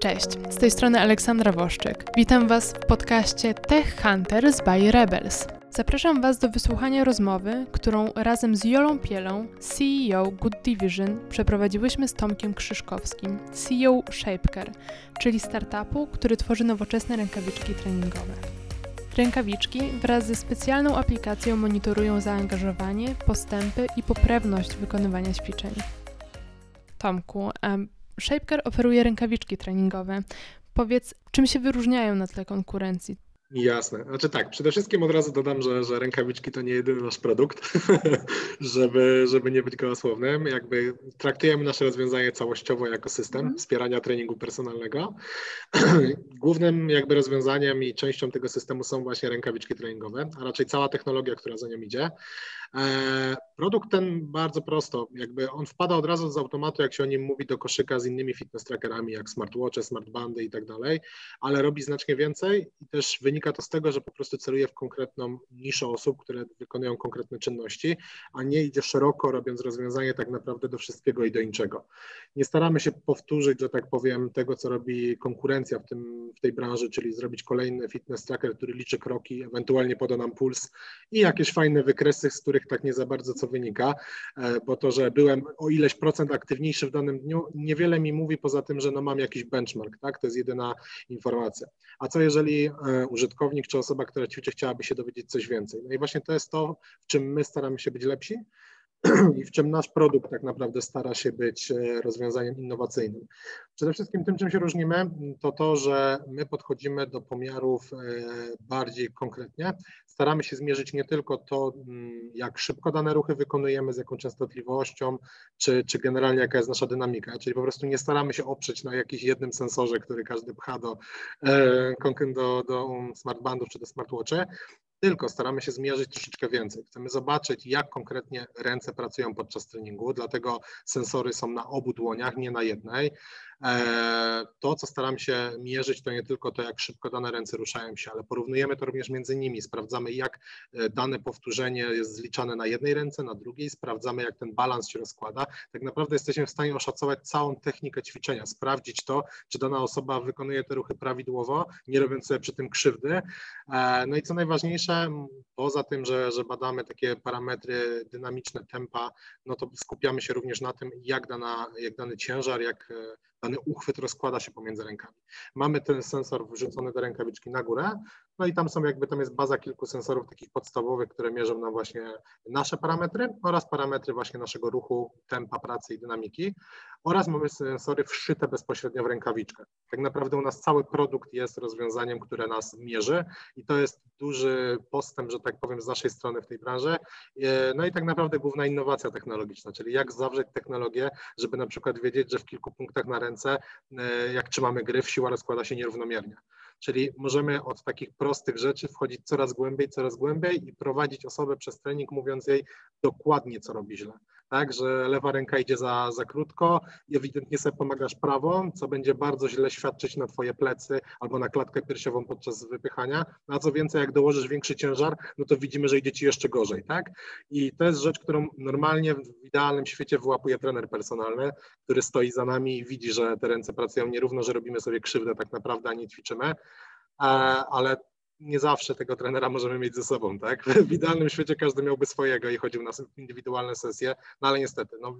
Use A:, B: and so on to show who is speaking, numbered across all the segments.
A: Cześć, z tej strony Aleksandra Woszczyk. Witam Was w podcaście Tech Hunters by Rebels. Zapraszam Was do wysłuchania rozmowy, którą razem z Jolą Pielą, CEO Good Division, przeprowadziłyśmy z Tomkiem Krzyszkowskim, CEO Shapecare, czyli startupu, który tworzy nowoczesne rękawiczki treningowe. Rękawiczki wraz ze specjalną aplikacją monitorują zaangażowanie, postępy i poprawność wykonywania ćwiczeń. Tomku, Shapecare oferuje rękawiczki treningowe. Powiedz, czym się wyróżniają na tle konkurencji?
B: Jasne. Znaczy tak, przede wszystkim od razu dodam, że, że rękawiczki to nie jedyny nasz produkt, żeby, żeby nie być gołosłownym. Jakby traktujemy nasze rozwiązanie całościowo jako system mm. wspierania treningu personalnego. Głównym jakby rozwiązaniem i częścią tego systemu są właśnie rękawiczki treningowe, a raczej cała technologia, która za nią idzie. E, produkt ten bardzo prosto, jakby on wpada od razu z automatu, jak się o nim mówi, do koszyka z innymi fitness trackerami, jak smartwatche, smartbandy i tak dalej, ale robi znacznie więcej i też wynika to z tego, że po prostu celuje w konkretną niszę osób, które wykonują konkretne czynności, a nie idzie szeroko, robiąc rozwiązanie tak naprawdę do wszystkiego i do niczego. Nie staramy się powtórzyć, że tak powiem, tego, co robi konkurencja w, tym, w tej branży, czyli zrobić kolejny fitness tracker, który liczy kroki, ewentualnie poda nam puls i jakieś fajne wykresy, z których tak nie za bardzo co wynika, e, bo to, że byłem o ileś procent aktywniejszy w danym dniu, niewiele mi mówi poza tym, że no mam jakiś benchmark, tak? To jest jedyna informacja. A co jeżeli e, użytkownik czy osoba, która ćwiczy, chciałaby się dowiedzieć coś więcej? No i właśnie to jest to, w czym my staramy się być lepsi, i w czym nasz produkt tak naprawdę stara się być e, rozwiązaniem innowacyjnym. Przede wszystkim tym, czym się różnimy, to to, że my podchodzimy do pomiarów bardziej konkretnie, staramy się zmierzyć nie tylko to, mm, jak szybko dane ruchy wykonujemy, z jaką częstotliwością, czy, czy generalnie jaka jest nasza dynamika, czyli po prostu nie staramy się oprzeć na jakimś jednym sensorze, który każdy pcha do, e, do, do smartbandów czy do smartwatchy, tylko staramy się zmierzyć troszeczkę więcej. Chcemy zobaczyć, jak konkretnie ręce pracują podczas treningu, dlatego sensory są na obu dłoniach, nie na jednej. E, to, co staram się mierzyć, to nie tylko to, jak szybko dane ręce ruszają się, ale porównujemy to również między nimi. Sprawdzamy, jak e, dane powtórzenie jest zliczane na jednej ręce, na drugiej, sprawdzamy, jak ten balans się rozkłada. Tak naprawdę jesteśmy w stanie oszacować całą technikę ćwiczenia, sprawdzić to, czy dana osoba wykonuje te ruchy prawidłowo, nie robiąc sobie przy tym krzywdy. E, no i co najważniejsze, poza tym, że, że badamy takie parametry dynamiczne tempa, no to skupiamy się również na tym, jak, dana, jak dany ciężar, jak dany uchwyt rozkłada się pomiędzy rękami. Mamy ten sensor wrzucony do rękawiczki na górę, no i tam są jakby, tam jest baza kilku sensorów takich podstawowych, które mierzą nam właśnie nasze parametry oraz parametry właśnie naszego ruchu, tempa pracy i dynamiki oraz mamy sensory wszyte bezpośrednio w rękawiczkę. Tak naprawdę u nas cały produkt jest rozwiązaniem, które nas mierzy i to jest duży postęp, że tak powiem, z naszej strony w tej branży. No i tak naprawdę główna innowacja technologiczna, czyli jak zawrzeć technologię, żeby na przykład wiedzieć, że w kilku punktach na ręce, e, jak trzymamy gryf, siła rozkłada się nierównomiernie. Czyli możemy od takich prostych rzeczy wchodzić coraz głębiej, coraz głębiej i prowadzić osobę przez trening, mówiąc jej dokładnie, co robi źle tak, że lewa ręka idzie za, za krótko i ewidentnie sobie pomagasz prawą, co będzie bardzo źle świadczyć na twoje plecy albo na klatkę piersiową podczas wypychania. A co więcej, jak dołożysz większy ciężar, no to widzimy, że idzie ci jeszcze gorzej, tak? I to jest rzecz, którą normalnie w idealnym świecie wyłapuje trener personalny, który stoi za nami i widzi, że te ręce pracują nierówno, że robimy sobie krzywdę tak naprawdę, a nie ćwiczymy. E, ale nie zawsze tego trenera możemy mieć ze sobą, tak? W idealnym świecie każdy miałby swojego i chodził na indywidualne sesje, no ale niestety, no,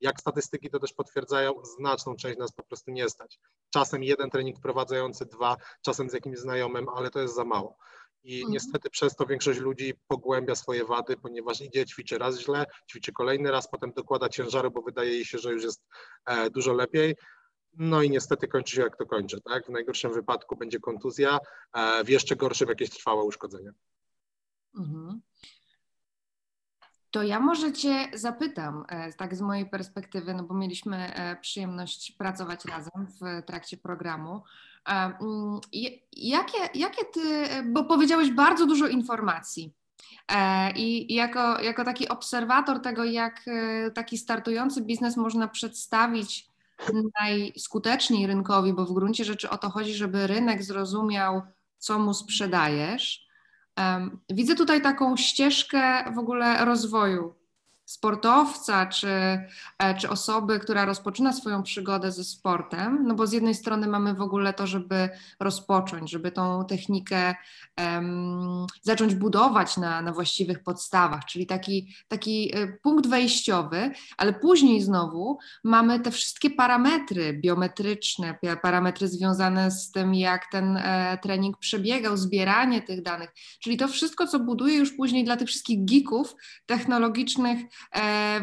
B: jak statystyki to też potwierdzają, znaczną część nas po prostu nie stać. Czasem jeden trening wprowadzający dwa, czasem z jakimś znajomym, ale to jest za mało. I mhm. niestety przez to większość ludzi pogłębia swoje wady, ponieważ idzie, ćwiczy raz źle, ćwiczy kolejny raz, potem dokłada ciężaru, bo wydaje jej się, że już jest e, dużo lepiej. No i niestety kończy się jak to kończy, tak? W najgorszym wypadku będzie kontuzja, e, w jeszcze gorszym jakieś trwałe uszkodzenie. Mhm.
C: To ja może Cię zapytam, e, tak z mojej perspektywy, no bo mieliśmy e, przyjemność pracować razem w trakcie programu. Mm, jakie, jakie Ty, bo powiedziałeś bardzo dużo informacji. I jako, jako taki obserwator tego, jak taki startujący biznes można przedstawić najskuteczniej rynkowi, bo w gruncie rzeczy o to chodzi, żeby rynek zrozumiał, co mu sprzedajesz. Widzę tutaj taką ścieżkę w ogóle rozwoju sportowca czy, e, czy osoby, która rozpoczyna swoją przygodę ze sportem, no bo z jednej strony mamy w ogóle to, żeby rozpocząć, żeby tą technikę um, zacząć budować na, na właściwych podstawach, czyli taki, taki e, punkt wejściowy, ale później znowu mamy te wszystkie parametry biometryczne, parametry związane z tym, jak ten e, trening przebiegał, zbieranie tych danych, czyli to wszystko, co buduje już później dla tych wszystkich geeków technologicznych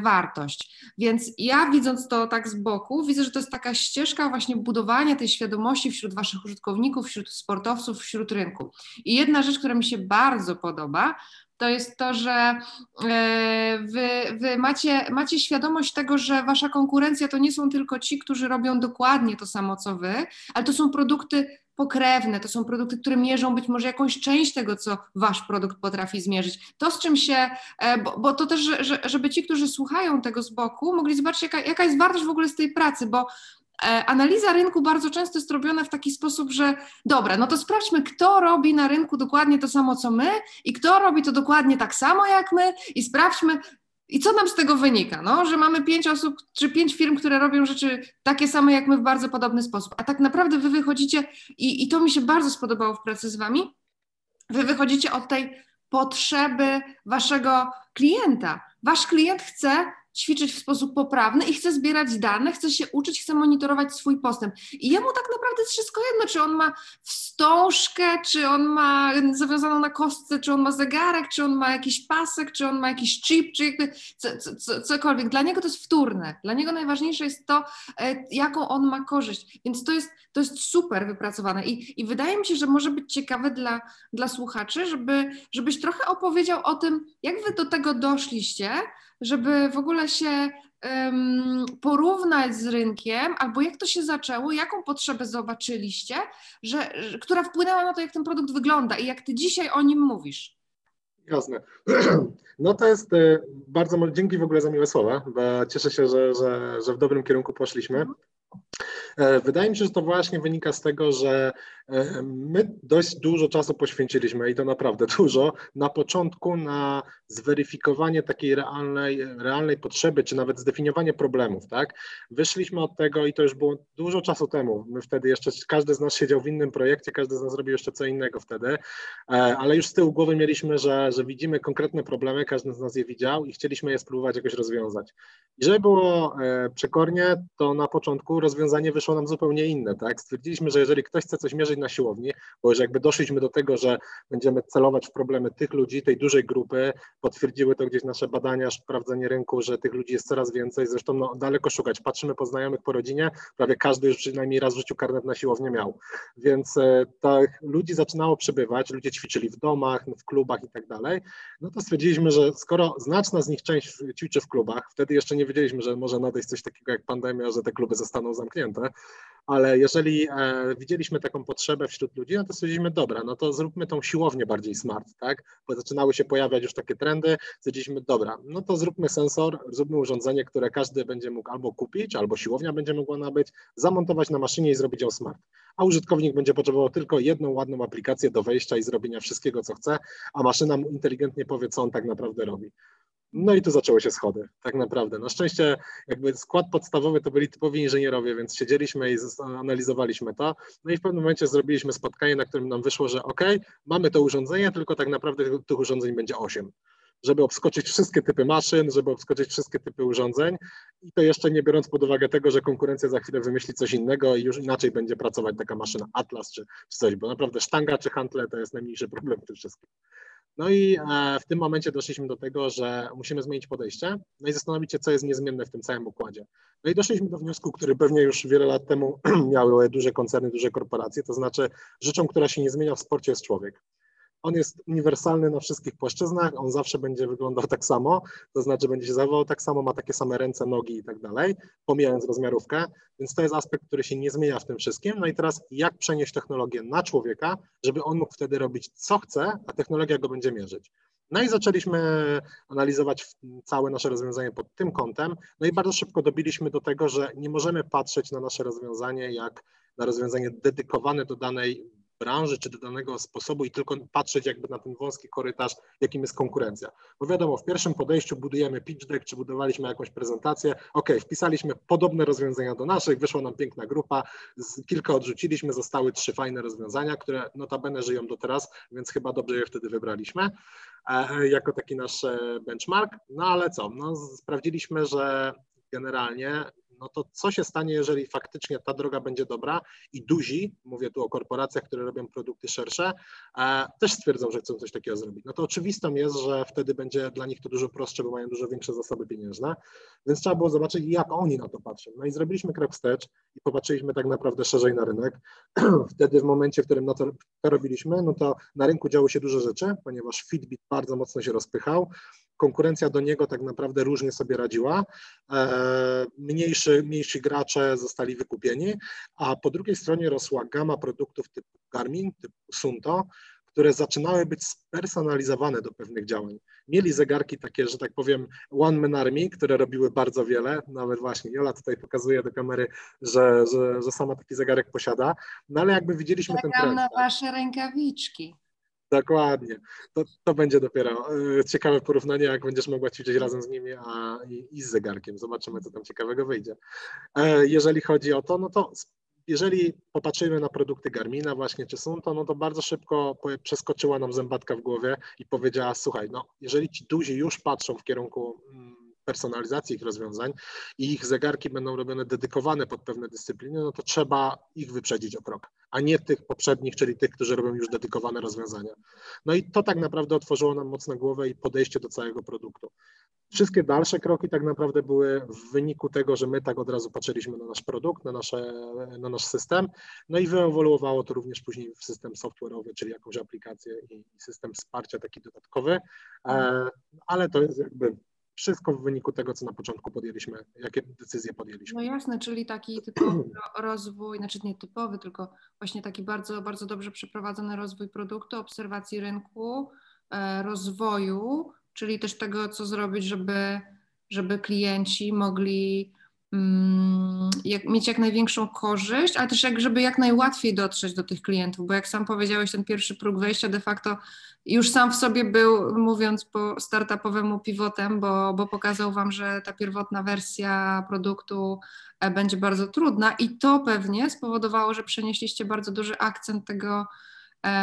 C: wartość. Więc ja widząc to tak z boku, widzę, że to jest taka ścieżka właśnie budowania tej świadomości wśród waszych użytkowników, wśród sportowców, wśród rynku. I jedna rzecz, która mi się bardzo podoba, to jest to, że e, wy, wy, macie, macie świadomość tego, że wasza konkurencja to nie są tylko ci, którzy robią dokładnie to samo co wy, ale to są produkty pokrewne, to są produkty, które mierzą być może jakąś część tego, co wasz produkt potrafi zmierzyć. To, z czym się, e, bo, bo to też, żeby ci, którzy słuchają tego z boku, mogli zobaczyć, jaka, jaka jest wartość w ogóle z tej pracy, bo e, analiza rynku bardzo często jest robiona w taki sposób, że dobra, no to sprawdźmy, kto robi na rynku dokładnie to samo, co my i kto robi to dokładnie tak samo jak my i sprawdźmy, i co nam z tego wynika? No, że mamy pięć osób czy pięć firm, które robią rzeczy takie same jak my w bardzo podobny sposób. A tak naprawdę wy wychodzicie, i, i to mi się bardzo spodobało w pracy z wami, wy wychodzicie od tej potrzeby waszego klienta. Wasz klient chce ćwiczyć w sposób poprawny i chce zbierać dane, chce się uczyć, chce monitorować swój postęp. I jemu tak naprawdę jest wszystko jedno, czy on ma wstążkę, czy on ma zawiązaną na kostce, czy on ma zegarek, czy on ma jakiś pasek, czy on ma jakiś chip, czy jakby co, co, cokolwiek. Dla niego to jest wtórne. Dla niego najważniejsze jest to, e, jaką on ma korzyść. Więc to jest, to jest super wypracowane. I, I wydaje mi się, że może być ciekawe dla, dla słuchaczy, żeby, żebyś trochę opowiedział o tym, jak wy do tego doszliście, żeby w ogóle się porównać z rynkiem, albo jak to się zaczęło, jaką potrzebę zobaczyliście, że, że, która wpłynęła na to, jak ten produkt wygląda i jak ty dzisiaj o nim mówisz.
B: Jasne. No to jest e, bardzo, dzięki w ogóle za miłe słowa, bo cieszę się, że, że, że w dobrym kierunku poszliśmy. Mhm. E, wydaje mi się, że to właśnie wynika z tego, że my dość dużo czasu poświęciliśmy i to naprawdę dużo na początku na zweryfikowanie takiej realnej, realnej potrzeby, czy nawet zdefiniowanie problemów, tak? Wyszliśmy od tego i to już było dużo czasu temu. My wtedy jeszcze, każdy z nas siedział w innym projekcie, każdy z nas robił jeszcze co innego wtedy, e, ale już z tyłu głowy mieliśmy, że, że widzimy konkretne problemy, każdy z nas je widział i chcieliśmy je spróbować jakoś rozwiązać. I żeby było przekornie, to na początku rozwiązanie wyszło nam zupełnie inne, tak? Stwierdziliśmy, że jeżeli ktoś chce coś mierzyć na siłowni, bo już jakby doszliśmy do tego, że będziemy celować w problemy tych ludzi, tej dużej grupy, potwierdziły to gdzieś nasze badania, sprawdzenie rynku, że tych ludzi jest coraz więcej, zresztą no, daleko szukać, patrzymy po znajomych, po rodzinie, prawie każdy już przynajmniej raz w życiu karnet na siłownię miał, więc tych ludzi zaczynało przybywać, ludzie ćwiczyli w domach, w klubach i tak dalej, no to stwierdziliśmy, że skoro znaczna z nich część ćwiczy w klubach, wtedy jeszcze nie wiedzieliśmy, że może nadejść coś takiego jak pandemia, że te kluby zostaną zamknięte, ale jeżeli e, widzieliśmy taką potrzebę wśród ludzi, no to stwierdziliśmy, dobra, no to zróbmy tą siłownię bardziej smart, tak? Bo zaczynały się pojawiać już takie trendy, stwierdziliśmy, dobra, no to zróbmy sensor, zróbmy urządzenie, które każdy będzie mógł albo kupić, albo siłownia będzie mogła nabyć, zamontować na maszynie i zrobić ją smart. A użytkownik będzie potrzebował tylko jedną ładną aplikację do wejścia i zrobienia wszystkiego, co chce, a maszyna mu inteligentnie powie, co on tak naprawdę robi. No i tu zaczęły się schody, tak naprawdę. Na szczęście jakby skład podstawowy to byli typowi inżynierowie, więc siedzieliśmy i analizowaliśmy to. No i w pewnym momencie zrobiliśmy spotkanie, na którym nam wyszło, że ok, mamy to urządzenie, tylko tak naprawdę tych urządzeń będzie 8 żeby obskoczyć wszystkie typy maszyn, żeby obskoczyć wszystkie typy urządzeń i to jeszcze nie biorąc pod uwagę tego, że konkurencja za chwilę wymyśli coś innego i już inaczej będzie pracować taka maszyna Atlas czy, czy coś, bo naprawdę sztanga czy handle to jest najmniejszy problem w tym wszystkim. No i e, w tym momencie doszliśmy do tego, że musimy zmienić podejście, no i zastanowić się, co jest niezmienne w tym całym układzie. No i doszliśmy do wniosku, który pewnie już wiele lat temu miały duże koncerny, duże korporacje, to znaczy rzeczą, która się nie zmienia w sporcie jest człowiek on jest uniwersalny na wszystkich płaszczyznach, on zawsze będzie wyglądał tak samo, to znaczy będzie się zachowywał tak samo, ma takie same ręce, nogi i tak dalej, pomijając rozmiarówkę, więc to jest aspekt, który się nie zmienia w tym wszystkim. No i teraz jak przenieść technologię na człowieka, żeby on mógł wtedy robić co chce, a technologia go będzie mierzyć. No i zaczęliśmy analizować całe nasze rozwiązanie pod tym kątem, no i bardzo szybko dobiliśmy do tego, że nie możemy patrzeć na nasze rozwiązanie jak na rozwiązanie dedykowane do danej branży czy do danego sposobu i tylko patrzeć jakby na ten wąski korytarz, jakim jest konkurencja. Bo wiadomo, w pierwszym podejściu budujemy pitch deck, czy budowaliśmy jakąś prezentację, ok, wpisaliśmy podobne rozwiązania do naszych, wyszła nam piękna grupa, kilka odrzuciliśmy, zostały trzy fajne rozwiązania, które notabene żyją do teraz, więc chyba dobrze je wtedy wybraliśmy e, jako taki nasz e, benchmark. No ale co, no, sprawdziliśmy, że generalnie no to co się stanie, jeżeli faktycznie ta droga będzie dobra i duzi, mówię tu o korporacjach, które robią produkty szersze, e, też stwierdzą, że chcą coś takiego zrobić. No to oczywistą jest, że wtedy będzie dla nich to dużo prostsze, bo mają dużo większe zasoby pieniężne, więc trzeba było zobaczyć, jak oni na to patrzą. No i zrobiliśmy krok wstecz i popatrzyliśmy tak naprawdę szerzej na rynek. wtedy w momencie, w którym to, to robiliśmy, no to na rynku działy się dużo rzeczy, ponieważ Fitbit bardzo mocno się rozpychał, konkurencja do niego tak naprawdę różnie sobie radziła. E, mniejszy, mniejsi gracze zostali wykupieni, a po drugiej stronie rosła gama produktów typu Garmin, typu Sunto, które zaczynały być spersonalizowane do pewnych działań. Mieli zegarki takie, że tak powiem, one man army, które robiły bardzo wiele, nawet właśnie Jola tutaj pokazuje do kamery, że, że, że sama taki zegarek posiada, no ale jakby widzieliśmy
C: Czekam
B: ten trend.
C: na wasze rękawiczki.
B: Dokładnie. To, to będzie dopiero e, ciekawe porównanie, jak będziesz mogła ćwiczyć razem z nimi a, i, i z zegarkiem. Zobaczymy, co tam ciekawego wyjdzie. E, jeżeli chodzi o to, no to jeżeli popatrzymy na produkty Garmina właśnie czy Sunto, no to bardzo szybko przeskoczyła nam zębatka w głowie i powiedziała, słuchaj, no jeżeli ci duzi już patrzą w kierunku mm, personalizacji ich rozwiązań i ich zegarki będą robione dedykowane pod pewne dyscypliny, no to trzeba ich wyprzedzić o krok, a nie tych poprzednich, czyli tych, którzy robią już dedykowane rozwiązania. No i to tak naprawdę otworzyło nam mocno głowę i podejście do całego produktu. Wszystkie dalsze kroki tak naprawdę były w wyniku tego, że my tak od razu patrzyliśmy na nasz produkt, na, nasze, na nasz system, no i wyewoluowało to również później w system software'owy, czyli jakąś aplikację i system wsparcia taki dodatkowy, e, ale to jest jakby wszystko w wyniku tego, co na początku podjęliśmy, jakie decyzje podjęliśmy.
C: No jasne, czyli taki typowy rozwój, znaczy nie typowy, tylko właśnie taki bardzo, bardzo dobrze przeprowadzony rozwój produktu, obserwacji rynku, e, rozwoju, czyli też tego, co zrobić, żeby, żeby klienci mogli jak, mieć jak największą korzyść, ale też jak, żeby jak najłatwiej dotrzeć do tych klientów, bo jak sam powiedziałeś, ten pierwszy próg wejścia de facto już sam w sobie był, mówiąc po startupowemu pivotem, bo, bo pokazał Wam, że ta pierwotna wersja produktu e, będzie bardzo trudna i to pewnie spowodowało, że przenieśliście bardzo duży akcent tego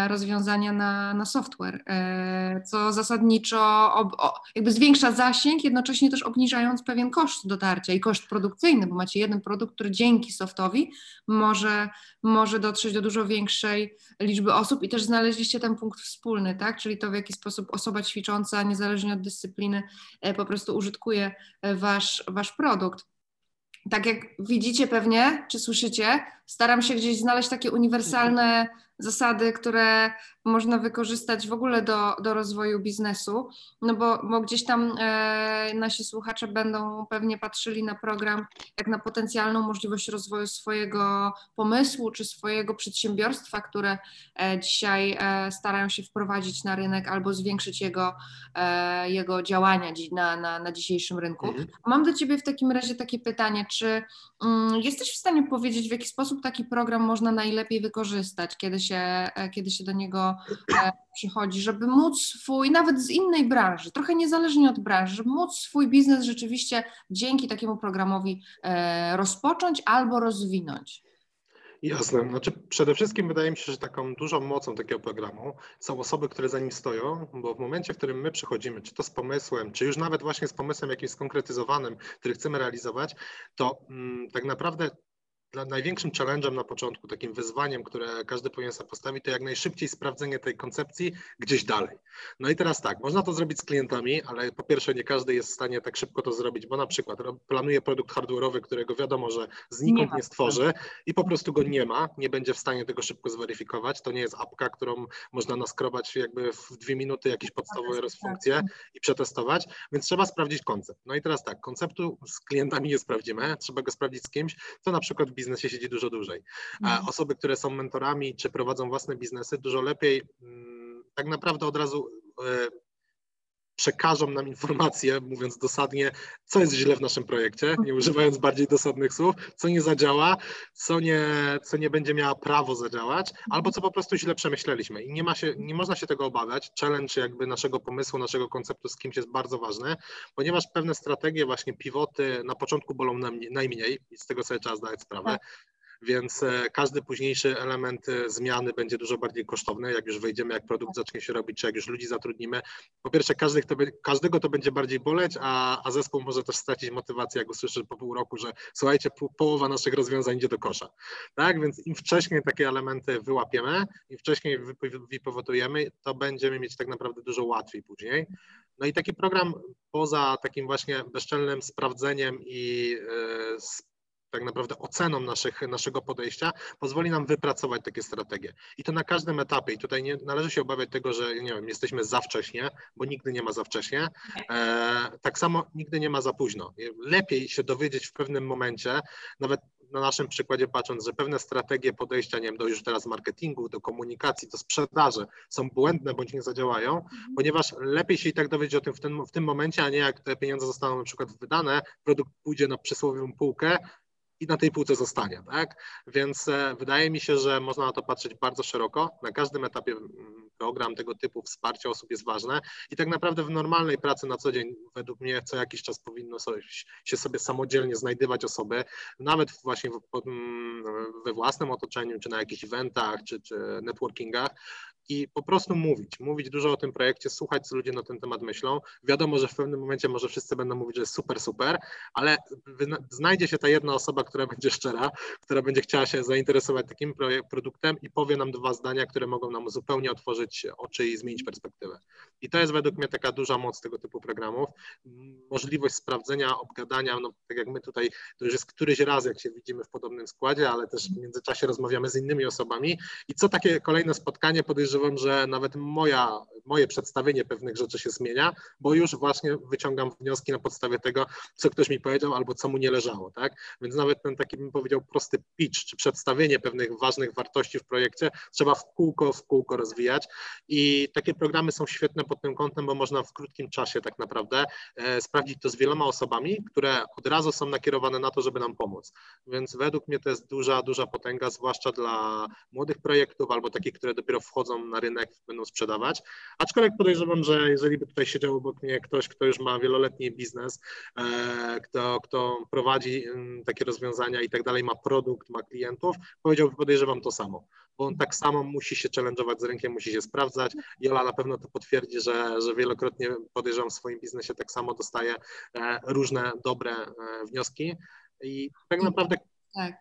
C: rozwiązania na, na software, e, co zasadniczo ob, jakby zwiększa zasięg, jednocześnie też obniżając pewien koszt dotarcia i koszt produkcyjny, bo macie jeden produkt, który dzięki softowi może, może dotrzeć do dużo większej liczby osób i też znaleźliście ten punkt wspólny, tak? Czyli to, w jaki sposób osoba ćwicząca, niezależnie od dyscypliny, e, po prostu użytkuje wasz, wasz produkt tak jak widzicie pewnie, czy słyszycie, staram się gdzieś znaleźć takie uniwersalne zasady, które można wykorzystać w ogóle do, do rozwoju biznesu, no bo, bo gdzieś tam e, nasi słuchacze będą pewnie patrzyli na program jak na potencjalną możliwość rozwoju swojego pomysłu czy swojego przedsiębiorstwa, które e, dzisiaj e, starają się wprowadzić na rynek albo zwiększyć jego, e, jego działania na, na, na dzisiejszym rynku. Mhm. Mam do Ciebie w takim razie takie pytanie, czy mm, jesteś w stanie powiedzieć, w jaki sposób taki program można najlepiej wykorzystać, kiedy się, e, kiedy się do niego E, przychodzi, żeby móc swój, nawet z innej branży, trochę niezależnie od branży, żeby móc swój biznes rzeczywiście dzięki takiemu programowi e, rozpocząć albo rozwinąć.
B: Jasne. Znaczy przede wszystkim wydaje mi się, że taką dużą mocą takiego programu są osoby, które za nim stoją, bo w momencie, w którym my przychodzimy, czy to z pomysłem, czy już nawet właśnie z pomysłem jakimś skonkretyzowanym, który chcemy realizować, to mm, tak naprawdę dla największym challenge'em na początku, takim wyzwaniem, które każdy powinien sobie postawić, to jak najszybciej sprawdzenie tej koncepcji gdzieś dalej. No i teraz tak, można to zrobić z klientami, ale po pierwsze nie każdy jest w stanie tak szybko to zrobić, bo na przykład planuje produkt hardware'owy, którego wiadomo, że znikąd nie, nie stworzy i po prostu go nie ma, nie będzie w stanie tego szybko zweryfikować. To nie jest apka, którą można naskrobać jakby w dwie minuty jakieś podstawowe rozfunkcje i przetestować, więc trzeba sprawdzić koncept. No i teraz tak, konceptu z klientami nie sprawdzimy, trzeba go sprawdzić z kimś, co na przykład biznesie siedzi dużo dłużej. A mhm. osoby, które są mentorami czy prowadzą własne biznesy, dużo lepiej mm, tak naprawdę od razu e, przekażą nam informacje, mówiąc dosadnie, co jest źle w naszym projekcie, nie używając bardziej dosadnych słów, co nie zadziała, co nie, co nie będzie miała prawo zadziałać, albo co po prostu źle przemyśleliśmy. I nie, ma się, nie można się tego obawiać. Challenge jakby naszego pomysłu, naszego konceptu z kimś jest bardzo ważny, ponieważ pewne strategie, właśnie pivoty na początku bolą najmniej i z tego sobie trzeba zdać sprawę. Więc e, każdy późniejszy element e, zmiany będzie dużo bardziej kosztowny, jak już wejdziemy, jak produkt zacznie się robić, czy jak już ludzi zatrudnimy. Po pierwsze, każdy każdego to będzie bardziej boleć, a, a zespół może też stracić motywację, jak usłyszy po pół roku, że słuchajcie, połowa naszych rozwiązań idzie do kosza. Tak, więc im wcześniej takie elementy wyłapiemy, im wcześniej wypowodujemy, to będziemy mieć tak naprawdę dużo łatwiej później. No i taki program poza takim właśnie bezczelnym sprawdzeniem i yy, tak naprawdę oceną naszych, naszego podejścia pozwoli nam wypracować takie strategie. I to na każdym etapie. I tutaj nie należy się obawiać tego, że nie wiem, jesteśmy za wcześnie, bo nigdy nie ma za wcześnie. E, tak samo nigdy nie ma za późno. Lepiej się dowiedzieć w pewnym momencie, nawet na naszym przykładzie patrząc, że pewne strategie podejścia, nie wiem, do już teraz marketingu, do komunikacji, do sprzedaży są błędne bądź nie zadziałają, mhm. ponieważ lepiej się i tak dowiedzieć o tym w tym, w tym momencie, a nie jak te pieniądze zostaną na przykład wydane, produkt pójdzie na przysłowiową półkę, i na tej półce zostanie, tak? Więc e, wydaje mi się, że można na to patrzeć bardzo szeroko. Na każdym etapie mm, program tego typu wsparcia osób jest ważne i tak naprawdę w normalnej pracy na co dzień według mnie co jakiś czas powinno sobie, się sobie samodzielnie znajdywać osoby, nawet właśnie w, mm, we własnym otoczeniu, czy na jakichś eventach, czy, czy networkingach, i po prostu mówić, mówić dużo o tym projekcie, słuchać, co ludzie na ten temat myślą. Wiadomo, że w pewnym momencie może wszyscy będą mówić, że jest super, super, ale znajdzie się ta jedna osoba, która będzie szczera, która będzie chciała się zainteresować takim produktem i powie nam dwa zdania, które mogą nam zupełnie otworzyć oczy i zmienić perspektywę. I to jest według mnie taka duża moc tego typu programów. Możliwość sprawdzenia, obgadania, no tak jak my tutaj, to już jest któryś raz, jak się widzimy w podobnym składzie, ale też w międzyczasie rozmawiamy z innymi osobami i co takie kolejne spotkanie podejrzewam, że nawet moja, moje przedstawienie pewnych rzeczy się zmienia, bo już właśnie wyciągam wnioski na podstawie tego, co ktoś mi powiedział albo co mu nie leżało, tak? Więc nawet ten taki bym powiedział prosty pitch, czy przedstawienie pewnych ważnych wartości w projekcie trzeba w kółko, w kółko rozwijać i takie programy są świetne pod tym kątem, bo można w krótkim czasie tak naprawdę e, sprawdzić to z wieloma osobami, które od razu są nakierowane na to, żeby nam pomóc. Więc według mnie to jest duża, duża potęga, zwłaszcza dla młodych projektów albo takich, które dopiero wchodzą na rynek, będą sprzedawać. Aczkolwiek podejrzewam, że jeżeli by tutaj siedział obok mnie ktoś, kto już ma wieloletni biznes, e, kto, kto prowadzi mm, takie rozwiązania i tak dalej, ma produkt, ma klientów, powiedziałby, podejrzewam to samo, bo on tak samo musi się challenge'ować z rynkiem, musi się sprawdzać. Jola na pewno to potwierdzi, że, że wielokrotnie podejrzewam w swoim biznesie tak samo dostaje e, różne dobre e, wnioski. I tak naprawdę tak.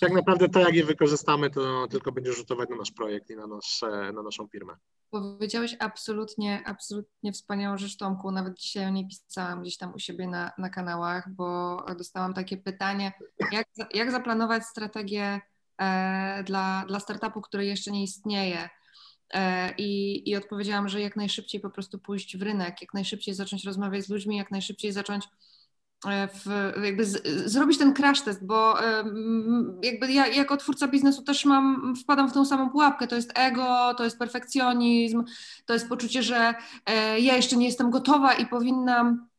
B: Tak naprawdę to, jak je wykorzystamy, to tylko będzie rzutować na nasz projekt i na, nasz, na naszą firmę.
C: Powiedziałeś absolutnie, absolutnie wspaniałą rzecz, Tomku. Nawet dzisiaj o niej pisałam gdzieś tam u siebie na, na kanałach, bo dostałam takie pytanie, jak, jak zaplanować strategię e, dla, dla startupu, który jeszcze nie istnieje. E, I, I odpowiedziałam, że jak najszybciej po prostu pójść w rynek, jak najszybciej zacząć rozmawiać z ludźmi, jak najszybciej zacząć w, jakby z, zrobić ten crash test, bo jakby ja jako twórca biznesu też mam, wpadam w tą samą pułapkę, to jest ego, to jest perfekcjonizm, to jest poczucie, że e, ja jeszcze nie jestem gotowa i powinnam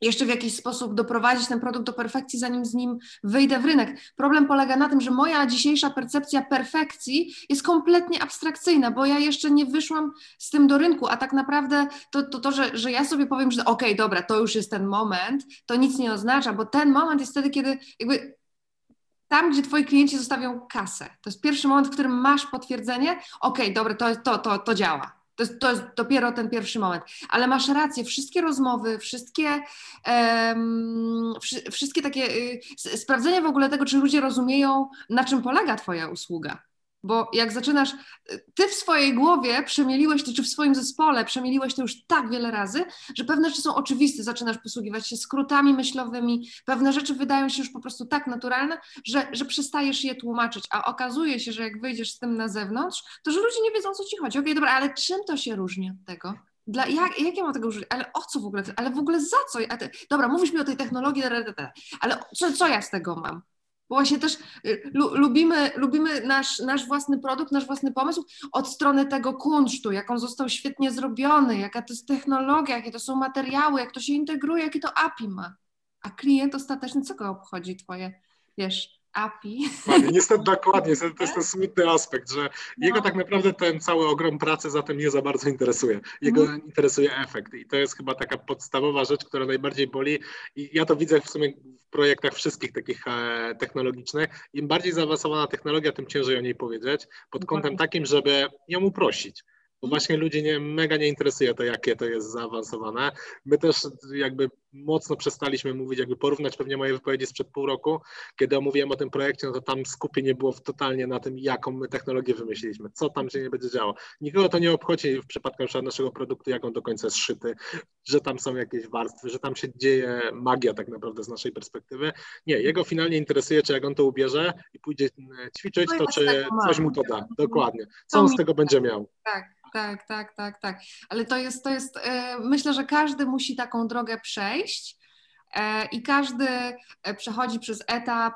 C: jeszcze w jakiś sposób doprowadzić ten produkt do perfekcji, zanim z nim wyjdę w rynek. Problem polega na tym, że moja dzisiejsza percepcja perfekcji jest kompletnie abstrakcyjna, bo ja jeszcze nie wyszłam z tym do rynku, a tak naprawdę to, to, to że, że ja sobie powiem, że okej, okay, dobra, to już jest ten moment, to nic nie oznacza, bo ten moment jest wtedy, kiedy jakby tam, gdzie twoi klienci zostawią kasę. To jest pierwszy moment, w którym masz potwierdzenie, okej, okay, dobra, to, to, to, to działa to jest, to jest dopiero ten pierwszy moment. Ale masz rację, wszystkie rozmowy, wszystkie, um, wszystkie takie y, sprawdzenie w ogóle tego, czy ludzie rozumieją, na czym polega Twoja usługa. Bo jak zaczynasz, ty w swojej głowie przemieliłeś to, czy w swoim zespole przemieliłeś to już tak wiele razy, że pewne rzeczy są oczywiste, zaczynasz posługiwać się skrótami myślowymi, pewne rzeczy wydają się już po prostu tak naturalne, że, że przestajesz je tłumaczyć, a okazuje się, że jak wyjdziesz z tym na zewnątrz, to że ludzie nie wiedzą, o co ci chodzi. Okej, okay, dobra, ale czym to się różni od tego? Dla, jak, jak ja mam tego użyć? Ale o co w ogóle? Ale w ogóle za co? Dobra, mówisz mi o tej technologii, ale co, co ja z tego mam? Bo właśnie też y, lu, lubimy, lubimy nasz, nasz własny produkt, nasz własny pomysł od strony tego kunsztu, jak on został świetnie zrobiony, jaka to jest technologia, jakie to są materiały, jak to się integruje, jakie to API ma. A klient ostateczny, co go obchodzi twoje, wiesz, API.
B: Niestety dokładnie, to jest ten smutny aspekt, że no. jego tak naprawdę ten cały ogrom pracy zatem nie za bardzo interesuje. Jego mm. interesuje efekt i to jest chyba taka podstawowa rzecz, która najbardziej boli i ja to widzę w sumie w projektach wszystkich takich e, technologicznych. Im bardziej zaawansowana technologia, tym ciężej o niej powiedzieć, pod kątem takim, żeby ją uprościć bo właśnie ludzi nie, mega nie interesuje to, jakie to jest zaawansowane. My też jakby mocno przestaliśmy mówić, jakby porównać pewnie moje wypowiedzi sprzed pół roku, kiedy omówiłem o tym projekcie, no to tam skupienie było totalnie na tym, jaką my technologię wymyśliliśmy, co tam się nie będzie działo. Nikogo to nie obchodzi w przypadku naszego produktu, jak on do końca jest szyty, że tam są jakieś warstwy, że tam się dzieje magia tak naprawdę z naszej perspektywy. Nie, jego finalnie interesuje, czy jak on to ubierze i pójdzie e, ćwiczyć, to czy coś mu to da. Dokładnie. Co on z tego będzie miał.
C: Tak tak, tak, tak, tak. Ale to jest, to jest, e, myślę, że każdy musi taką drogę przejść e, i każdy e, przechodzi przez etap